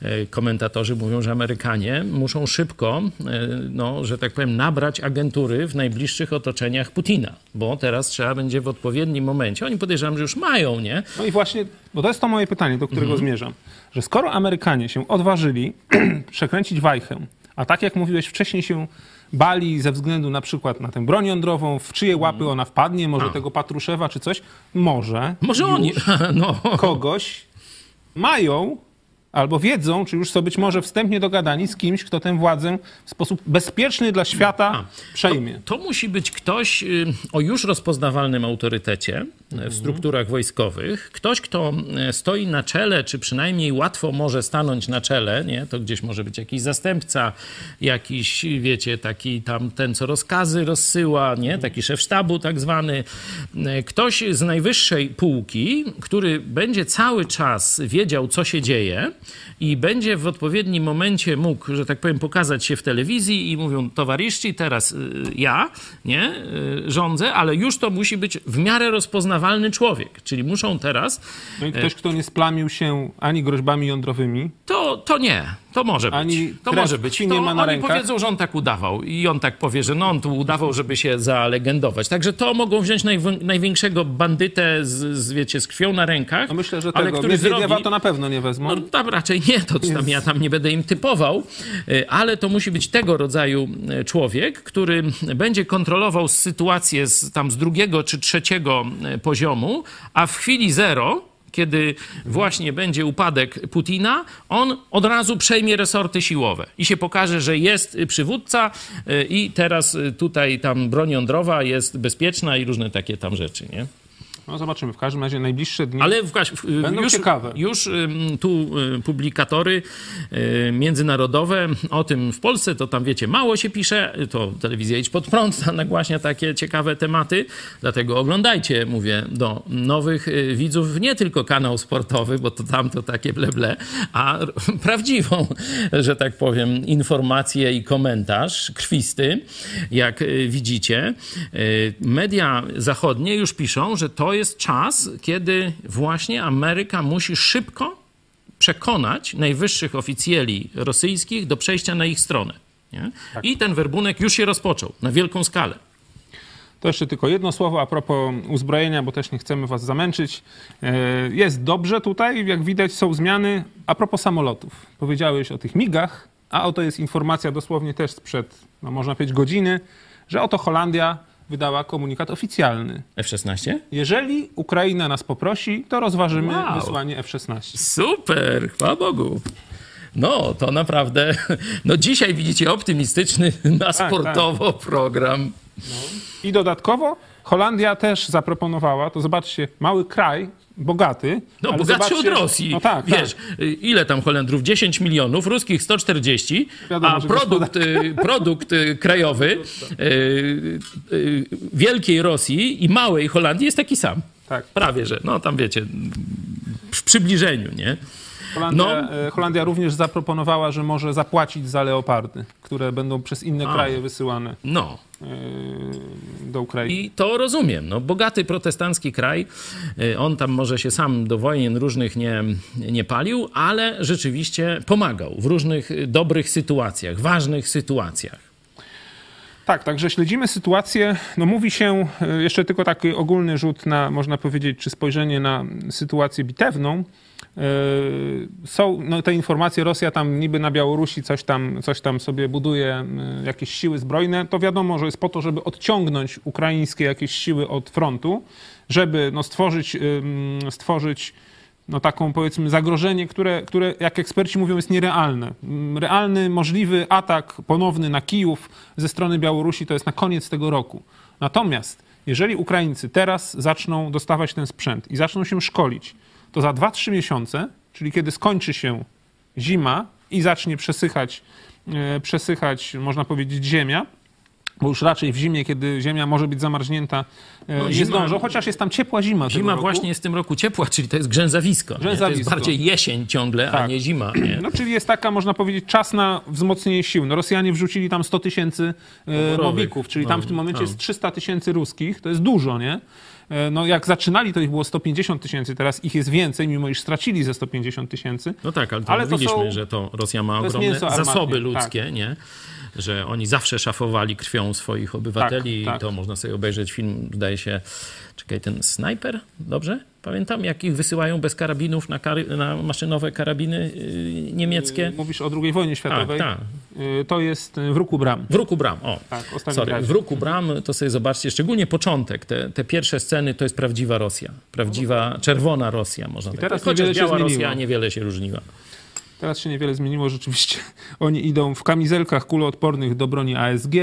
e, komentatorzy mówią, że Amerykanie muszą szybko, e, no, że tak powiem, nabrać agentury w najbliższych otoczeniach Putina, bo teraz trzeba będzie w odpowiednim momencie, oni podejrzewam, że już mają, nie?
No i właśnie, bo to jest to moje pytanie, do którego zmierzam. Że skoro Amerykanie się odważyli [clears throat] przekręcić wajchę, a tak jak mówiłeś, wcześniej się bali ze względu na przykład na tę broń jądrową, w czyje łapy ona wpadnie, może tego Patruszewa czy coś, może,
Może oni, [laughs] no.
kogoś mają albo wiedzą, czy już są być może wstępnie dogadani z kimś, kto tę władzę w sposób bezpieczny dla świata przejmie.
To musi być ktoś y, o już rozpoznawalnym autorytecie
Mhm.
w strukturach wojskowych. Ktoś, kto y, stoi na czele, czy przynajmniej łatwo może stanąć na czele, nie? To gdzieś może być jakiś zastępca, jakiś, wiecie, taki tam ten, co rozkazy rozsyła,
Mhm.
nie? Taki szef sztabu tak zwany. Y, Ktoś z najwyższej półki, który będzie cały czas wiedział, co się dzieje i będzie w odpowiednim momencie mógł, że tak powiem, pokazać się w telewizji i mówią, towarzyszy, teraz y, ja, nie, y, rządzę, ale już to musi być w miarę rozpoznawalny człowiek. Czyli muszą teraz
No i ktoś, kto nie splamił się ani groźbami jądrowymi,
to, to nie. To może być.
Ani
to
krew
może być. To
nie ma na
oni
rękach?
powiedzą, że on tak udawał. I on tak powie, że no on tu udawał, żeby się zalegendować. Także to mogą wziąć najw- największego bandytę z, z, wiecie, z krwią na rękach.
No myślę, że
ale
tego
który zrobi...
to na pewno nie wezmą.
No tam raczej nie, to tam ja tam nie będę im typował, y, ale to musi być tego rodzaju y, człowiek, który będzie kontrolował sytuację z, tam z drugiego czy trzeciego y, poziomu, a w chwili zero, kiedy właśnie będzie upadek Putina, on od razu przejmie resorty siłowe i się pokaże, że jest przywódca y, i teraz y, tutaj tam broń jądrowa jest bezpieczna i różne takie tam rzeczy, nie?
No zobaczymy. W każdym razie najbliższe dni...
Ale
Będą
już,
ciekawe.
już ym, tu y, publikatory y, międzynarodowe o tym w Polsce, to tam wiecie, mało się pisze, to telewizja Idź Pod Prąd [laughs] nagłaśnia takie ciekawe tematy, dlatego oglądajcie, mówię, do nowych y, widzów, nie tylko kanał sportowy, bo to tam to takie bleble, a [laughs] prawdziwą, że tak powiem, informację i komentarz krwisty, jak y, widzicie. Y, Media zachodnie już piszą, że to jest czas, kiedy właśnie Ameryka musi szybko przekonać najwyższych oficjeli rosyjskich do przejścia na ich stronę. Nie? I ten werbunek już się rozpoczął na wielką skalę.
To jeszcze tylko jedno słowo a propos uzbrojenia, bo też nie chcemy was zamęczyć. E, Jest dobrze tutaj, jak widać są zmiany. A propos samolotów. Powiedziałeś o tych migach, a oto jest informacja dosłownie też sprzed, no można powiedzieć, godziny, że oto Holandia wydała komunikat oficjalny.
F-16?
Jeżeli Ukraina nas poprosi, to rozważymy
Wow.
wysłanie F-16.
Super, chwała Bogu. No, to naprawdę. [laughs] No, dzisiaj widzicie optymistyczny [laughs] na
tak.
sportowo program.
I dodatkowo Holandia też zaproponowała, to zobaczcie, mały kraj, bogaty.
No,
ale
bogatszy od
zobaczcie, że-
Rosji.
No tak,
Wiesz,
tak.
ile tam Holendrów? 10 milionów, ruskich 140,
Wiadomo,
a produkt, y, produkt y, krajowy [laughs] wielkiej Rosji i małej Holandii jest taki sam.
Tak.
Prawie, że. No, tam wiecie, w przybliżeniu, nie?
Holandia,
No.
e, Holandia również zaproponowała, że może zapłacić za leopardy, które będą przez inne kraje wysyłane
No.
e, do Ukrainy.
I to rozumiem. No, bogaty protestancki kraj, y, on tam może się sam do wojen różnych nie, nie palił, ale rzeczywiście pomagał w różnych dobrych sytuacjach, ważnych sytuacjach.
Tak, także śledzimy sytuację. No mówi się, e, jeszcze tylko taki ogólny rzut na, można powiedzieć, czy spojrzenie na sytuację bitewną. E, Są no, te informacje, Rosja tam niby na Białorusi coś tam, coś tam sobie buduje, e, jakieś siły zbrojne. To wiadomo, że jest po to, żeby odciągnąć ukraińskie jakieś siły od frontu, żeby no, stworzyć, ym, stworzyć no, taką powiedzmy zagrożenie, które, które, jak eksperci mówią, jest nierealne. Mm, Realny, możliwy atak ponowny na Kijów ze strony Białorusi to jest na koniec tego roku. Natomiast jeżeli Ukraińcy teraz zaczną dostawać ten sprzęt i zaczną się szkolić, to za 2-3 miesiące, czyli kiedy skończy się zima i zacznie przesychać, e, przesychać, można powiedzieć, ziemia, bo już raczej w zimie, kiedy ziemia może być zamarznięta, e,
No,
nie zdążą, chociaż jest tam ciepła zima.
Zima właśnie jest w tym roku ciepła, czyli to jest grzęzawisko. nie? To jest
Grzęzawisko.
bardziej jesień ciągle, a
Tak.
nie zima. Nie?
No, czyli jest taka, można powiedzieć, czas na wzmocnienie sił. No, Rosjanie wrzucili tam 100 tysięcy e, mobików, czyli tam w tym momencie
No,
jest 300 tysięcy ruskich. To jest dużo, nie? E, No, jak zaczynali, to ich było 150 tysięcy, teraz ich jest więcej, mimo iż stracili ze 150 tysięcy.
No tak, ale to
Ale to
mówiliśmy,
są-
że to Rosja ma
jest
ogromne zasoby
tak.
ludzkie, nie? Że oni zawsze szafowali krwią swoich obywateli
Tak,
i to
tak.
można sobie obejrzeć film, zdaje się, czekaj, ten snajper, dobrze? Pamiętam, jak ich wysyłają bez karabinów na, kary, na maszynowe karabiny yy, niemieckie?
Mówisz o II wojnie światowej.
tak.
E, To jest w Ruku Bram.
W Ruku Bram, o.
Tak,
Sorry, w Ruku Bram, to sobie zobaczcie, szczególnie początek, te, te pierwsze sceny, to jest prawdziwa Rosja. Prawdziwa, czerwona Rosja, można tak
teraz
powiedzieć. Chociaż biała. Rosja niewiele się różniła.
Teraz się niewiele zmieniło, rzeczywiście. [laughs] Oni idą w kamizelkach kuloodpornych do broni ASG,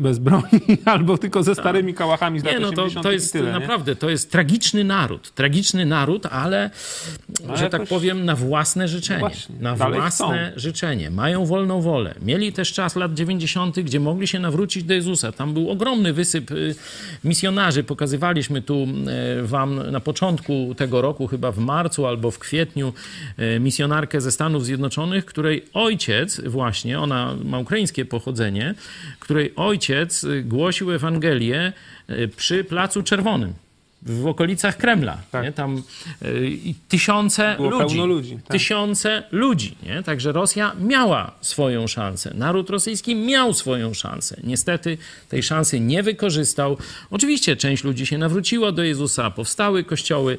bez broni, [laughs] albo tylko ze starymi kałachami z lat
Tak. Nie, no to,
80.
to jest
tyle, nie?
naprawdę, to jest tragiczny naród. Tragiczny naród, ale, że tak powiem, na własne życzenie.
właśnie,
na własne życzenie. Mają wolną wolę. Mieli też czas lat 90., gdzie mogli się nawrócić do Jezusa. Tam był ogromny wysyp y, misjonarzy. Pokazywaliśmy tu y, wam na początku tego roku, chyba w marcu albo w kwietniu, y, misjonarkę ze Stanów Zjednoczonych, której ojciec właśnie, ona ma ukraińskie pochodzenie, której ojciec y, głosił Ewangelię y, przy Placu Czerwonym. W okolicach Kremla.
Tak.
Nie? Tam y, tysiące
Było
ludzi.
ludzi, tak.
Tysiące ludzi. Nie? Także Rosja miała swoją szansę. Naród rosyjski miał swoją szansę. Niestety tej szansy nie wykorzystał. Oczywiście część ludzi się nawróciła do Jezusa, powstały kościoły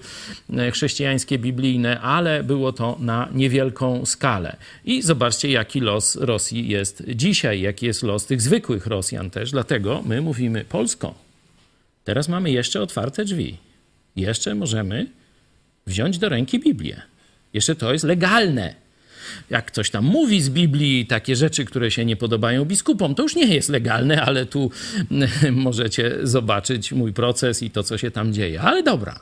e, chrześcijańskie, biblijne, ale było to na niewielką skalę. I zobaczcie, jaki los Rosji jest dzisiaj, jaki jest los tych zwykłych Rosjan też. Dlatego my mówimy Polsko. Teraz mamy jeszcze otwarte drzwi. Jeszcze możemy wziąć do ręki Biblię. Jeszcze to jest legalne. Jak ktoś tam mówi z Biblii takie rzeczy, które się nie podobają biskupom, to już nie jest legalne, ale tu [laughs] możecie zobaczyć mój proces i to, co się tam dzieje. Ale dobra.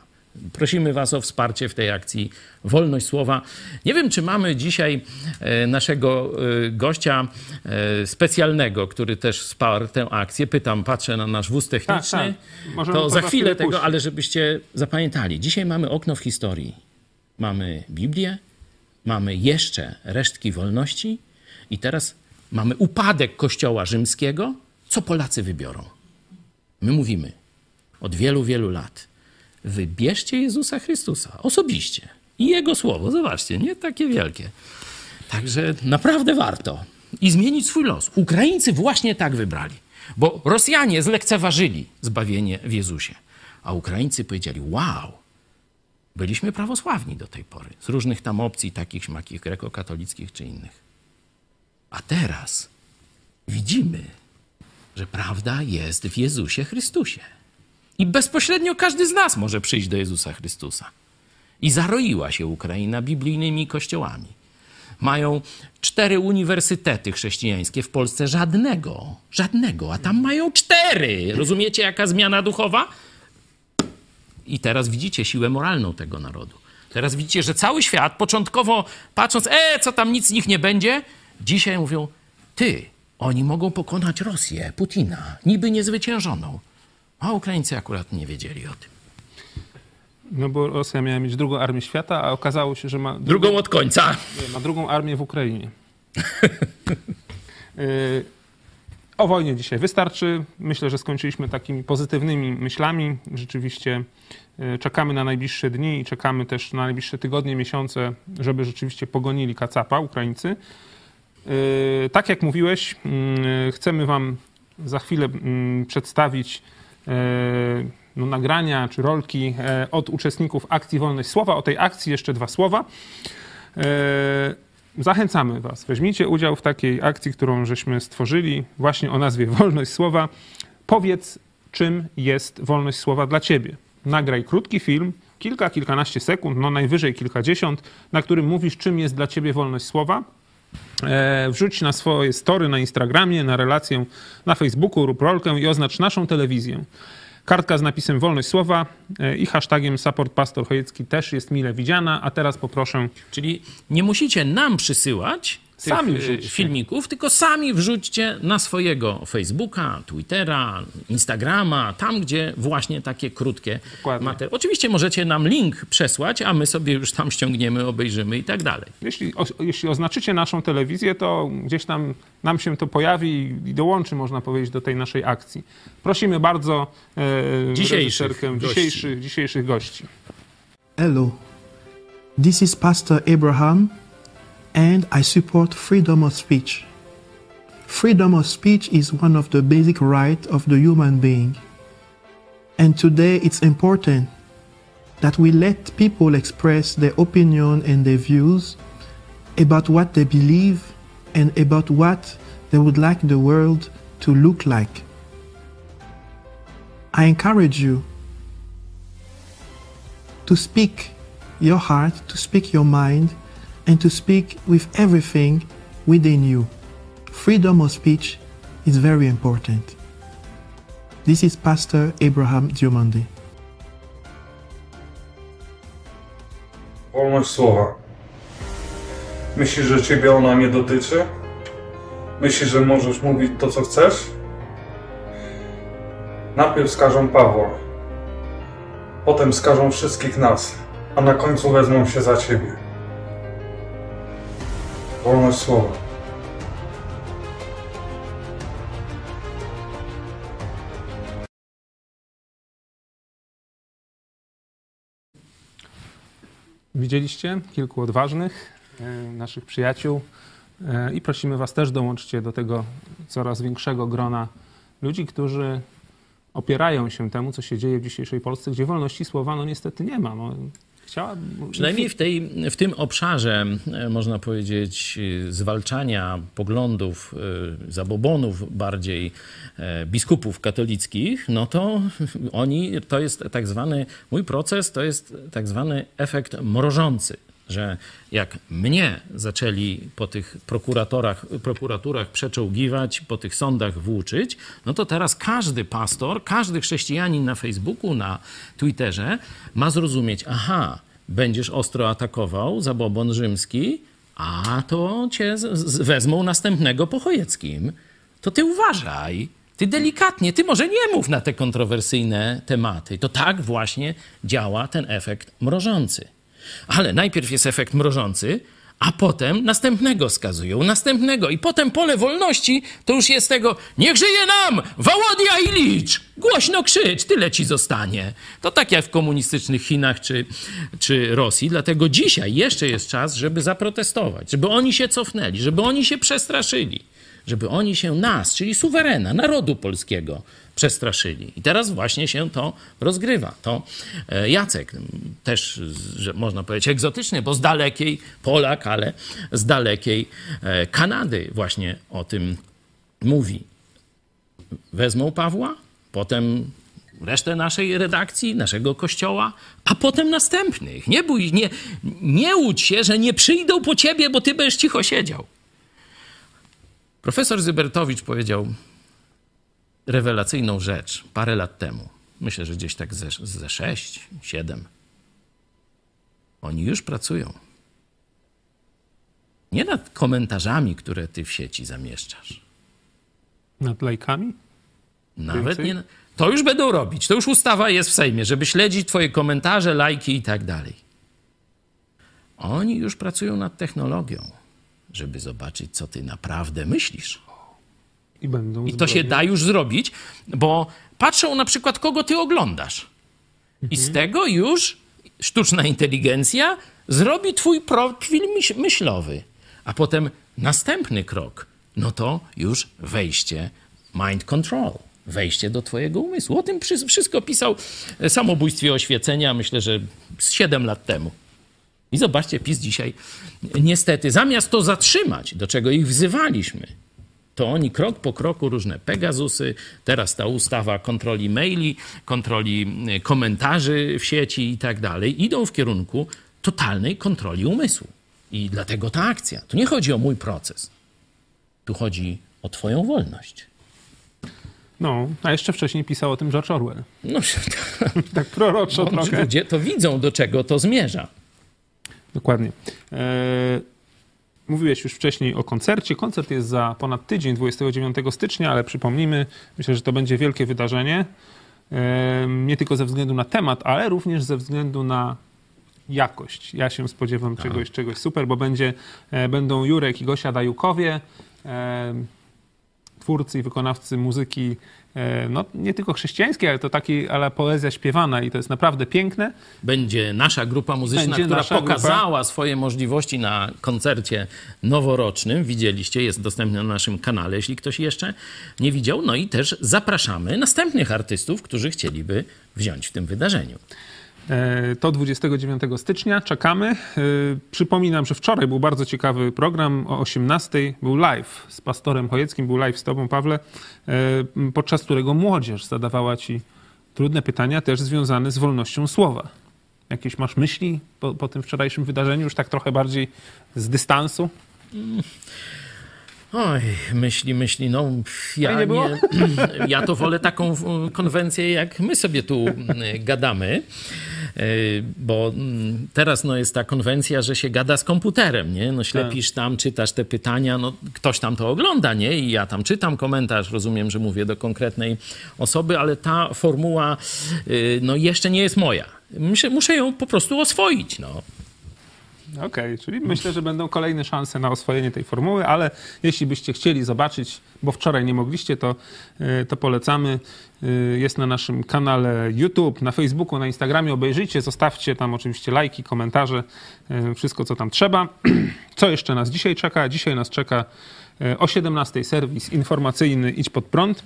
Prosimy Was o wsparcie w tej akcji Wolność Słowa. Nie wiem, czy mamy dzisiaj e, naszego e, gościa e, specjalnego, który też wsparł tę akcję. Pytam, patrzę na nasz wóz techniczny.
Tak, tak.
To za chwilę tego,
puścić.
ale żebyście zapamiętali. Dzisiaj mamy okno w historii. Mamy Biblię, mamy jeszcze resztki wolności i teraz mamy upadek Kościoła rzymskiego. Co Polacy wybiorą? My mówimy od wielu, wielu lat. Wybierzcie Jezusa Chrystusa osobiście i Jego słowo. Zobaczcie, nie takie wielkie. Także naprawdę warto i zmienić swój los. Ukraińcy właśnie tak wybrali, bo Rosjanie zlekceważyli zbawienie w Jezusie, a Ukraińcy powiedzieli: Wow, byliśmy prawosławni do tej pory, z różnych tam opcji, takich śmakich grekokatolickich czy innych. A teraz widzimy, że prawda jest w Jezusie Chrystusie. I bezpośrednio każdy z nas może przyjść do Jezusa Chrystusa. I zaroiła się Ukraina biblijnymi kościołami. Mają cztery uniwersytety chrześcijańskie, w Polsce żadnego. Żadnego, a tam mają cztery. Rozumiecie, jaka zmiana duchowa? I teraz widzicie siłę moralną tego narodu. Teraz widzicie, że cały świat, początkowo patrząc, e, co tam nic z nich nie będzie, dzisiaj mówią, ty, oni mogą pokonać Rosję, Putina, niby niezwyciężoną. A Ukraińcy akurat nie wiedzieli o tym.
No bo Rosja miała mieć drugą armię świata, a okazało się, że ma
Drugą od końca.
ma drugą armię w Ukrainie. Y, [laughs] o wojnie dzisiaj wystarczy. Myślę, że skończyliśmy takimi pozytywnymi myślami. Rzeczywiście y, czekamy na najbliższe dni i czekamy też na najbliższe tygodnie, miesiące, żeby rzeczywiście pogonili Kacapa, Ukraińcy. Y, Tak jak mówiłeś, y, chcemy Wam za chwilę mm, przedstawić e, no, nagrania czy rolki e, od uczestników akcji Wolność Słowa. O tej akcji jeszcze dwa słowa. E, Zachęcamy Was. Weźmijcie udział w takiej akcji, którą żeśmy stworzyli właśnie o nazwie Wolność Słowa. Powiedz, czym jest wolność słowa dla Ciebie. Nagraj krótki film, kilka, kilkanaście sekund, no najwyżej kilkadziesiąt, na którym mówisz, czym jest dla Ciebie wolność słowa. E, wrzuć na swoje story na Instagramie, na relację na Facebooku, rób rolkę i oznacz naszą telewizję. Kartka z napisem Wolność Słowa e, i hashtagiem Support Pastor Chojecki też jest mile widziana, a teraz poproszę
Czyli nie musicie nam przysyłać
Sami wrzućcie.
filmików, tylko sami wrzućcie na swojego Facebooka, Twittera, Instagrama, tam gdzie właśnie takie krótkie materiały. Oczywiście możecie nam link przesłać, a my sobie już tam ściągniemy, obejrzymy i tak dalej.
Jeśli, o, jeśli oznaczycie naszą telewizję, to gdzieś tam nam się to pojawi i dołączy, można powiedzieć, do tej naszej akcji. Prosimy bardzo e,
Dzisiejszych gości.
dzisiejszych, dzisiejszych gości.
Hello, this is Pastor Abraham, and I support freedom of speech. Freedom of speech is one of the basic rights of the human being. And today it's important that we let people express their opinion and their views about what they believe and about what they would like the world to look like. I encourage you to speak your heart, to speak your mind, and to speak with everything within you. Freedom of speech is very important. This is Pastor Abraham Diomande.
Wolność słowa. Myślisz, że ciebie ona nie dotyczy? Myślisz, że możesz mówić to, co chcesz? Najpierw skażą Pawła, potem skażą wszystkich nas, a na końcu wezmą się za ciebie. wolność słowa.
Widzieliście kilku odważnych e, naszych przyjaciół e, i prosimy Was też dołączcie do tego coraz większego grona ludzi, którzy opierają się temu, co się dzieje w dzisiejszej Polsce, gdzie wolności słowa no niestety nie ma. No,
Przynajmniej w, tej, w tym obszarze, e, można powiedzieć, e, zwalczania poglądów, e, zabobonów bardziej biskupów katolickich, no to oni, to jest tak zwany, mój proces to jest tak zwany efekt mrożący. Że jak mnie zaczęli po tych prokuratorach, prokuraturach przeczołgiwać, po tych sądach włóczyć, no to teraz każdy pastor, każdy chrześcijanin na Facebooku, na Twitterze ma zrozumieć, aha, będziesz ostro atakował zabobon rzymski, a to cię wezmą następnego po Chojeckim. To ty uważaj, ty delikatnie, ty może nie mów na te kontrowersyjne tematy. To tak właśnie działa ten efekt mrożący. Ale najpierw jest efekt mrożący, a potem następnego skazują, następnego. I potem pole wolności to już jest tego, niech żyje nam, Wałodia i licz! Głośno krzycz, tyle ci zostanie. To tak jak w komunistycznych Chinach czy, czy Rosji. Dlatego dzisiaj jeszcze jest czas, żeby zaprotestować, żeby oni się cofnęli, żeby oni się przestraszyli, żeby oni się nas, czyli suwerena, narodu polskiego, przestraszyli. I teraz właśnie się to rozgrywa. To e, Jacek, też, że można powiedzieć, egzotyczny, bo z dalekiej, Polak, ale z dalekiej e, Kanady właśnie o tym mówi. Wezmą Pawła, potem resztę naszej redakcji, naszego kościoła, a potem następnych. Nie bój, nie, nie łudź się, że nie przyjdą po ciebie, bo ty będziesz cicho siedział. Profesor Zybertowicz powiedział rewelacyjną rzecz parę lat temu. Myślę, że gdzieś tak ze, ze 6, 7. Oni już pracują. Nie nad komentarzami, które ty w sieci zamieszczasz.
Nad lajkami?
Nawet
Więcej?
nie. To już będą robić. To już ustawa jest w Sejmie, żeby śledzić Twoje komentarze, lajki i tak dalej. Oni już pracują nad technologią, żeby zobaczyć, co Ty naprawdę myślisz.
I będą
I to się da już zrobić, bo patrzą na przykład, kogo Ty oglądasz. I z tego już sztuczna inteligencja zrobi Twój profil myśl- myślowy. A potem następny krok, no to już wejście mind control. Wejście do twojego umysłu. O tym wszystko pisał samobójstwie oświecenia, myślę, że z 7 lat temu. I zobaczcie, PiS dzisiaj niestety zamiast to zatrzymać, do czego ich wzywaliśmy, to oni krok po kroku różne Pegazusy, teraz ta ustawa kontroli maili, kontroli y, komentarzy w sieci i tak dalej, idą w kierunku totalnej kontroli umysłu. I dlatego ta akcja. Tu nie chodzi o mój proces. Tu chodzi o twoją wolność.
No, a jeszcze wcześniej pisał o tym George Orwell.
No, [laughs]
Tak proroczo
mądrzy
trochę.
ludzie to widzą, do czego to zmierza.
Dokładnie. E, mówiłeś już wcześniej o koncercie. Koncert jest za ponad tydzień, 29 stycznia, ale przypomnijmy, myślę, że to będzie wielkie wydarzenie. Nie tylko ze względu na temat, ale również ze względu na jakość. Ja się spodziewam czegoś, czegoś super, bo będzie, e, będą Jurek i Gosia Dajukowie, twórcy i wykonawcy muzyki, e, no nie tylko chrześcijańskiej, ale to taki, ale poezja śpiewana i to jest naprawdę piękne.
Będzie nasza grupa muzyczna,
Będzie
która
nasza grupa.
pokazała swoje możliwości na koncercie noworocznym. Widzieliście, jest dostępny na naszym kanale, jeśli ktoś jeszcze nie widział. No i też zapraszamy następnych artystów, którzy chcieliby wziąć w tym wydarzeniu.
E, To 29 stycznia, czekamy. E, Przypominam, że wczoraj był bardzo ciekawy program o 18. Był live z pastorem Chojeckim, był live z tobą, Pawle, e, podczas którego młodzież zadawała ci trudne pytania, też związane z wolnością słowa. Jakieś masz myśli po, po tym wczorajszym wydarzeniu, już tak trochę bardziej z dystansu?
Oj, myśli, myśli, no ja,
było?
nie, [clears throat] ja to wolę taką konwencję, jak my sobie tu y, gadamy, bo mm, teraz no, jest ta konwencja, że się gada z komputerem, nie? No ślepisz tam, czytasz te pytania, no ktoś tam to ogląda, nie? I ja tam czytam komentarz, rozumiem, że mówię do konkretnej osoby, ale ta formuła y, no jeszcze nie jest moja. Muszę, muszę ją po prostu oswoić, no.
Okej, czyli myślę, że będą kolejne szanse na oswojenie tej formuły, ale jeśli byście chcieli zobaczyć, bo wczoraj nie mogliście, to, y, to polecamy. Y, Jest na naszym kanale YouTube, na Facebooku, na Instagramie. Obejrzyjcie, zostawcie tam oczywiście lajki, komentarze, y, wszystko co tam trzeba. [clears throat] Co jeszcze nas dzisiaj czeka? Dzisiaj nas czeka o 17 serwis informacyjny Idź Pod Prąd.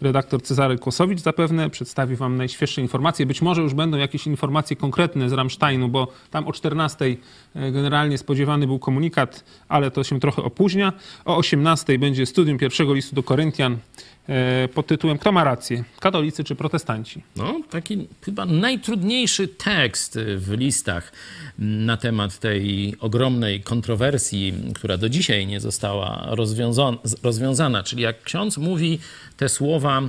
Redaktor Cezary Kłosowicz zapewne przedstawi Wam najświeższe informacje. Być może już będą jakieś informacje konkretne z Rammsteinu, bo tam o 14 generalnie spodziewany był komunikat, ale to się trochę opóźnia. O 18 będzie studium pierwszego listu do Koryntian e, pod tytułem Kto ma rację? Katolicy czy protestanci?
No, taki chyba najtrudniejszy tekst w listach na temat tej ogromnej kontrowersji, która do dzisiaj nie została rozwiąza- rozwiązana. Czyli jak ksiądz mówi te słowa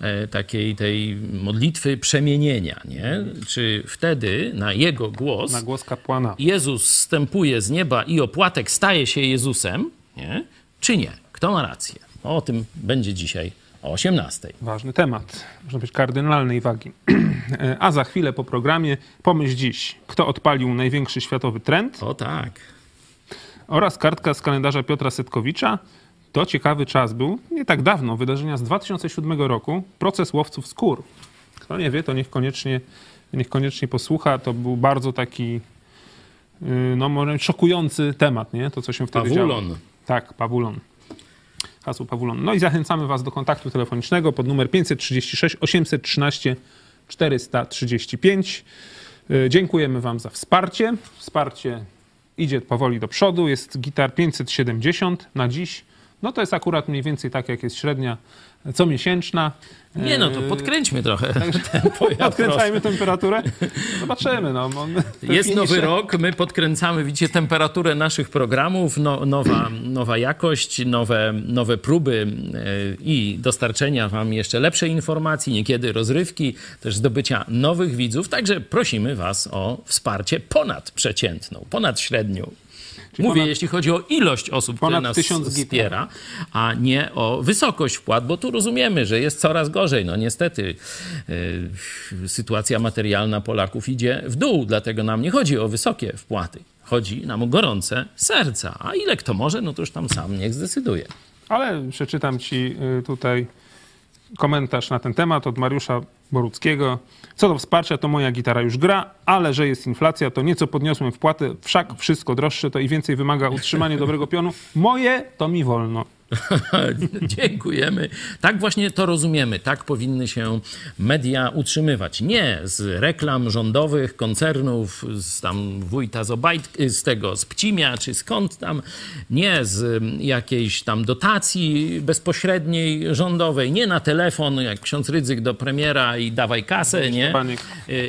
e, takiej tej modlitwy przemienienia, nie? Czy wtedy na jego głos
Na głos kapłana.
Jezus zstępuje z nieba i opłatek staje się Jezusem, nie? czy nie? Kto ma rację? O tym będzie dzisiaj o 18.
Ważny temat, można być kardynalnej wagi. [clears throat] A za chwilę po programie pomyśl dziś, kto odpalił największy światowy trend
O tak.
oraz kartka z kalendarza Piotra Setkowicza. To ciekawy czas był, nie tak dawno, wydarzenia z 2007 roku, proces łowców skór. Kto nie wie, to niech koniecznie, niech koniecznie posłucha. To był bardzo taki, yy, no może szokujący temat, nie? To, co się wtedy działo.
Pawulon.
Tak, Pawulon. Hasło Pawulon. No i zachęcamy Was do kontaktu telefonicznego pod numer 536 813 435. Yy, Dziękujemy Wam za wsparcie. Wsparcie idzie powoli do przodu. Jest gitar 570 na dziś. No to jest akurat mniej więcej tak, jak jest średnia comiesięczna.
Nie no, to
Yy,
podkręćmy trochę [laughs] tempo. ja
Odkręcajmy temperaturę. Zobaczymy. No. [laughs]
Jest nowy rok, my podkręcamy, widzicie, temperaturę naszych programów, no, nowa, nowa jakość, nowe, nowe próby e, i dostarczenia wam jeszcze lepszej informacji, niekiedy rozrywki, też zdobycia nowych widzów, także prosimy was o wsparcie ponadprzeciętną, ponad średnią. Mówię, jeśli chodzi o ilość osób, które nas wspiera, a nie o wysokość wpłat, bo tu rozumiemy, że jest coraz gorzej. No niestety y, sytuacja materialna Polaków idzie w dół, dlatego nam nie chodzi o wysokie wpłaty. Chodzi nam o gorące serca. A ile kto może, no to już tam sam niech zdecyduje.
Ale przeczytam Ci y, tutaj komentarz na ten temat od Mariusza Boruckiego. Co do wsparcia, to moja gitara już gra, ale że jest inflacja, to nieco podniosłem wpłatę, wszak wszystko droższe, to i więcej wymaga utrzymanie dobrego pionu. Moje to mi wolno. [laughs]
Dziękujemy. Tak właśnie to rozumiemy. Tak powinny się media utrzymywać. Nie z reklam rządowych, koncernów, z tam wójta z, Obajt, z tego, z Pcimia, czy skąd tam. Nie z jakiejś tam dotacji bezpośredniej rządowej. Nie na telefon, jak ksiądz Rydzyk do premiera i dawaj kasę, nie?
baniek.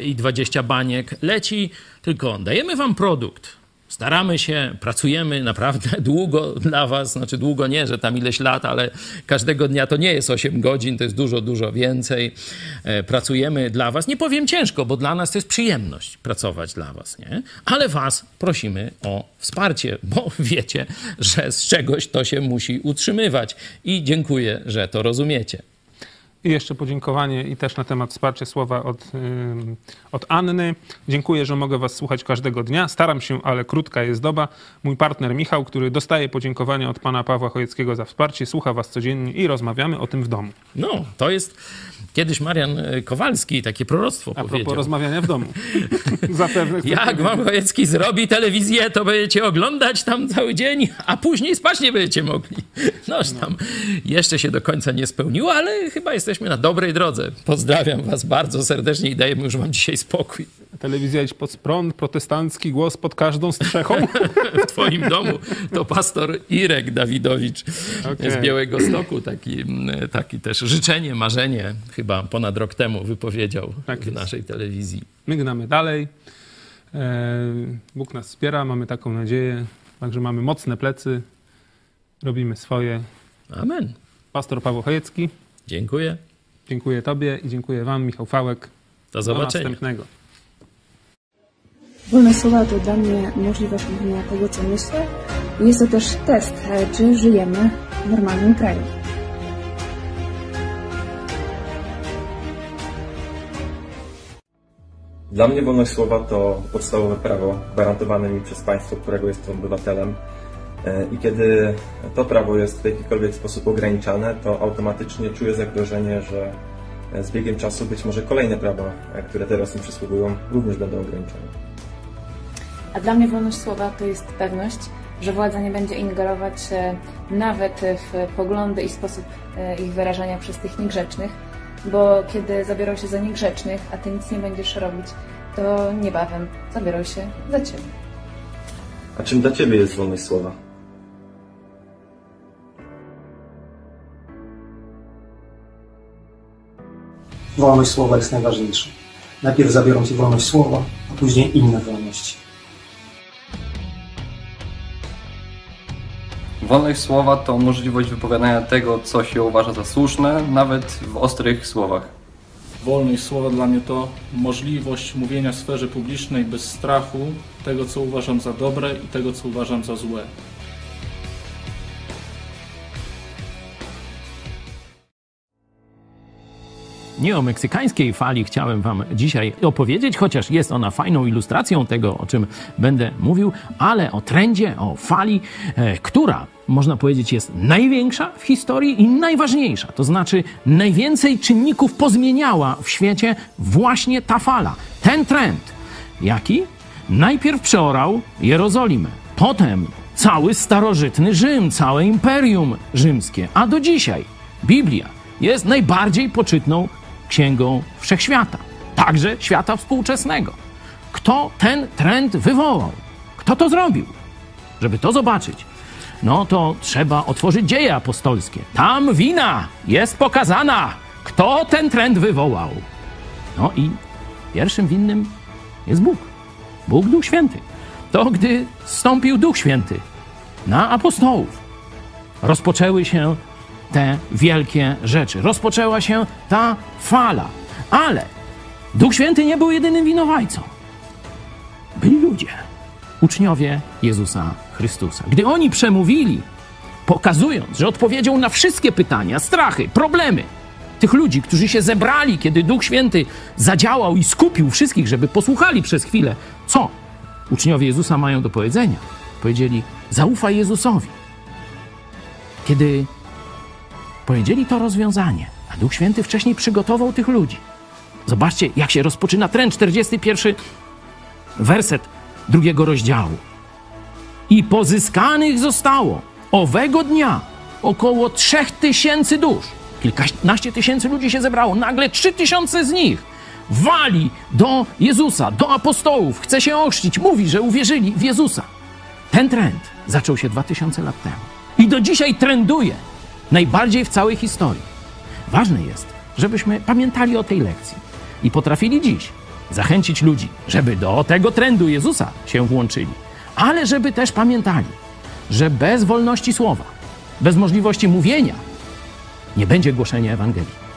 I 20 baniek leci. Tylko dajemy wam produkt. Staramy się, pracujemy naprawdę [laughs] długo dla Was, znaczy długo nie, że tam ileś lat, ale każdego dnia to nie jest 8 godzin, to jest dużo, dużo więcej. E, Pracujemy dla Was. Nie powiem ciężko, bo dla nas to jest przyjemność pracować dla Was, nie? Ale Was prosimy o wsparcie, [laughs] bo wiecie, że z czegoś to się musi utrzymywać. I dziękuję, że to rozumiecie.
I jeszcze podziękowanie i też na temat wsparcia słowa od, od Anny. Dziękuję, że mogę Was słuchać każdego dnia. Staram się, ale krótka jest doba. Mój partner Michał, który dostaje podziękowania od pana Pawła Chojeckiego za wsparcie, słucha Was codziennie i rozmawiamy o tym w domu.
No, to jest... Kiedyś Marian e, Kowalski takie proroctwo
A propos
powiedział.
rozmawiania w domu. [laughs] Zapewne.
Jak wam Chojecki zrobi telewizję, to będziecie oglądać tam cały dzień, a później spać nie będziecie mogli. Noż tam jeszcze się do końca nie spełniło, ale chyba jesteśmy na dobrej drodze. Pozdrawiam was bardzo serdecznie i dajemy już wam dzisiaj spokój.
Telewizja idź pod prąd, protestancki głos pod każdą strzechą. [laughs]
W twoim domu to pastor Irek Dawidowicz
Okej.
z Białego Stoku. Taki, mm, taki też życzenie, marzenie chyba ponad rok temu wypowiedział
Tak
w
jest.
naszej telewizji.
My gnamy dalej. E, Bóg nas wspiera, mamy taką nadzieję. Także mamy mocne plecy. Robimy swoje.
Amen.
Pastor Paweł Chojecki.
Dziękuję.
Dziękuję Tobie i dziękuję Wam, Michał Fałek.
Do
Do
zobaczenia.
następnego.
Wolne słowa to dla mnie możliwość mówienia tego, co myślę. Jest to też test, e, czy żyjemy w normalnym kraju.
Dla mnie wolność słowa to podstawowe prawo gwarantowane mi przez państwo, którego jestem obywatelem. E, I kiedy to prawo jest w jakikolwiek sposób ograniczane, to automatycznie czuję zagrożenie, że e, z biegiem czasu być może kolejne prawa, e, które teraz mi przysługują, również będą ograniczone.
A dla mnie wolność słowa to jest pewność, że władza nie będzie ingerować nawet w poglądy i sposób ich wyrażania przez tych niegrzecznych, bo kiedy zabiorą się za niegrzecznych, a ty nic nie będziesz robić, to niebawem zabiorą się za ciebie.
A czym dla Ciebie jest wolność słowa?
Wolność słowa jest najważniejsza. Najpierw zabiorą ci wolność słowa, a później inne wolności.
Wolność słowa to możliwość wypowiadania tego, co się uważa za słuszne, nawet w ostrych słowach.
Wolność słowa dla mnie to możliwość mówienia w sferze publicznej bez strachu tego, co uważam za dobre i tego, co uważam za złe.
Nie o meksykańskiej fali chciałem Wam dzisiaj opowiedzieć, chociaż jest ona fajną ilustracją tego, o czym będę mówił, ale o trendzie, o fali, e, która można powiedzieć jest największa w historii i najważniejsza. To znaczy najwięcej czynników pozmieniała w świecie właśnie ta fala, ten trend. Jaki? Najpierw przeorał Jerozolimę, potem cały starożytny Rzym, całe imperium rzymskie, a do dzisiaj Biblia jest najbardziej poczytną księgą wszechświata, także świata współczesnego. Kto ten trend wywołał? Kto to zrobił? Żeby to zobaczyć, no to trzeba otworzyć dzieje apostolskie. Tam wina jest pokazana, kto ten trend wywołał. No i pierwszym winnym jest Bóg. Bóg Duch Święty. To gdy stąpił Duch Święty na apostołów, rozpoczęły się te wielkie rzeczy. Rozpoczęła się ta fala. Ale Duch Święty nie był jedynym winowajcą. Byli ludzie, uczniowie Jezusa Chrystusa. Gdy oni przemówili, pokazując, że odpowiedzią na wszystkie pytania, strachy, problemy tych ludzi, którzy się zebrali, kiedy Duch Święty zadziałał i skupił wszystkich, żeby posłuchali przez chwilę, co uczniowie Jezusa mają do powiedzenia, powiedzieli: Zaufaj Jezusowi. Kiedy powiedzieli to rozwiązanie, a Duch Święty wcześniej przygotował tych ludzi. Zobaczcie, jak się rozpoczyna trend, 41 werset drugiego rozdziału. I pozyskanych zostało owego dnia około trzech tysięcy dusz. Kilkanaście tysięcy ludzi się zebrało. Nagle trzy tysiące z nich wali do Jezusa, do apostołów, chce się ochrzcić, mówi, że uwierzyli w Jezusa. Ten trend zaczął się dwa tysiące lat temu. I do dzisiaj trenduje najbardziej w całej historii. Ważne jest, żebyśmy pamiętali o tej lekcji i potrafili dziś zachęcić ludzi, żeby do tego trendu Jezusa się włączyli, ale żeby też pamiętali, że bez wolności słowa, bez możliwości mówienia, nie będzie głoszenia Ewangelii.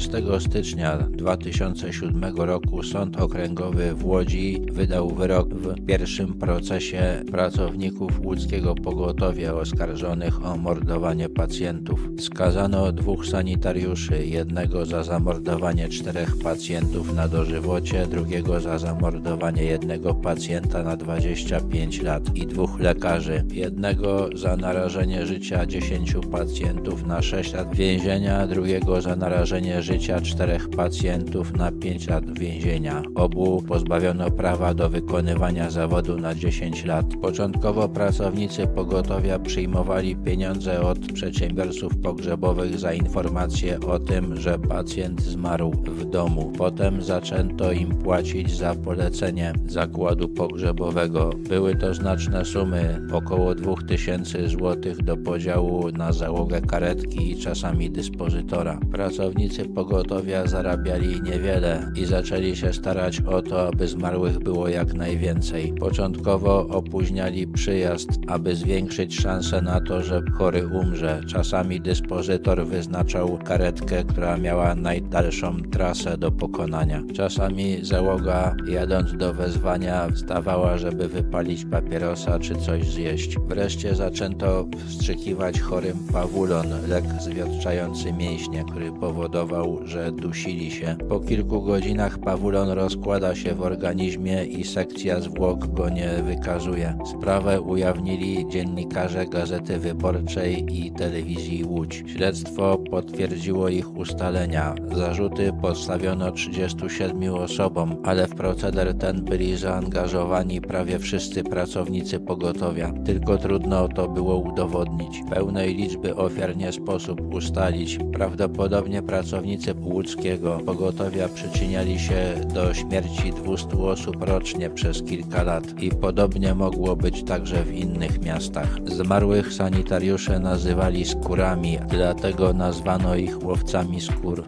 20 stycznia 2007 roku Sąd Okręgowy w Łodzi wydał wyrok w pierwszym procesie pracowników łódzkiego pogotowia oskarżonych o mordowanie pacjentów. Skazano dwóch sanitariuszy, jednego za zamordowanie czterech pacjentów na dożywocie, drugiego za zamordowanie jednego pacjenta na 25 lat i dwóch lekarzy, jednego za narażenie życia 10 pacjentów na 6 lat więzienia, drugiego za narażenie życia czterech pacjentów na 5 lat więzienia. Obu pozbawiono prawa do wykonywania zawodu na 10 lat. Początkowo pracownicy pogotowia przyjmowali pieniądze od przedsiębiorców pogrzebowych za informację o tym, że pacjent zmarł w domu. Potem zaczęto im płacić za polecenie zakładu pogrzebowego. Były to znaczne sumy, około 2000 zł do podziału na załogę karetki i czasami dyspozytora. Pracownicy pogotowia zarabiali niewiele i zaczęli się starać o to, aby zmarłych było jak najwięcej. Początkowo opóźniali przyjazd, aby zwiększyć szanse na to, że chory umrze. Czasami dyspozytor wyznaczał karetkę, która miała najdalszą trasę do pokonania. Czasami załoga, jadąc do wezwania, wstawała, żeby wypalić papierosa czy coś zjeść. Wreszcie zaczęto wstrzykiwać chorym pawulon, lek zwiotczający mięśnie, który powodował, że dusili się. Po kilku godzinach pawulon rozkłada się w organizmie i sekcja zwłok go nie wykazuje. Sprawę ujawnili dziennikarze Gazety Wyborczej i telewizji Łódź. Śledztwo potwierdziło ich ustalenia. Zarzuty postawiono 37 osobom, ale w proceder ten byli zaangażowani prawie wszyscy pracownicy pogotowia. Tylko trudno to było udowodnić. Pełnej liczby ofiar nie sposób ustalić. Prawdopodobnie pracownicy łódzkiego pogotowia przyczyniali się do śmierci 200 osób rocznie przez kilka lat i podobnie mogło być także w innych miastach. Zmarłych sanitariusze nazywali skórami, dlatego nazwano ich łowcami skór.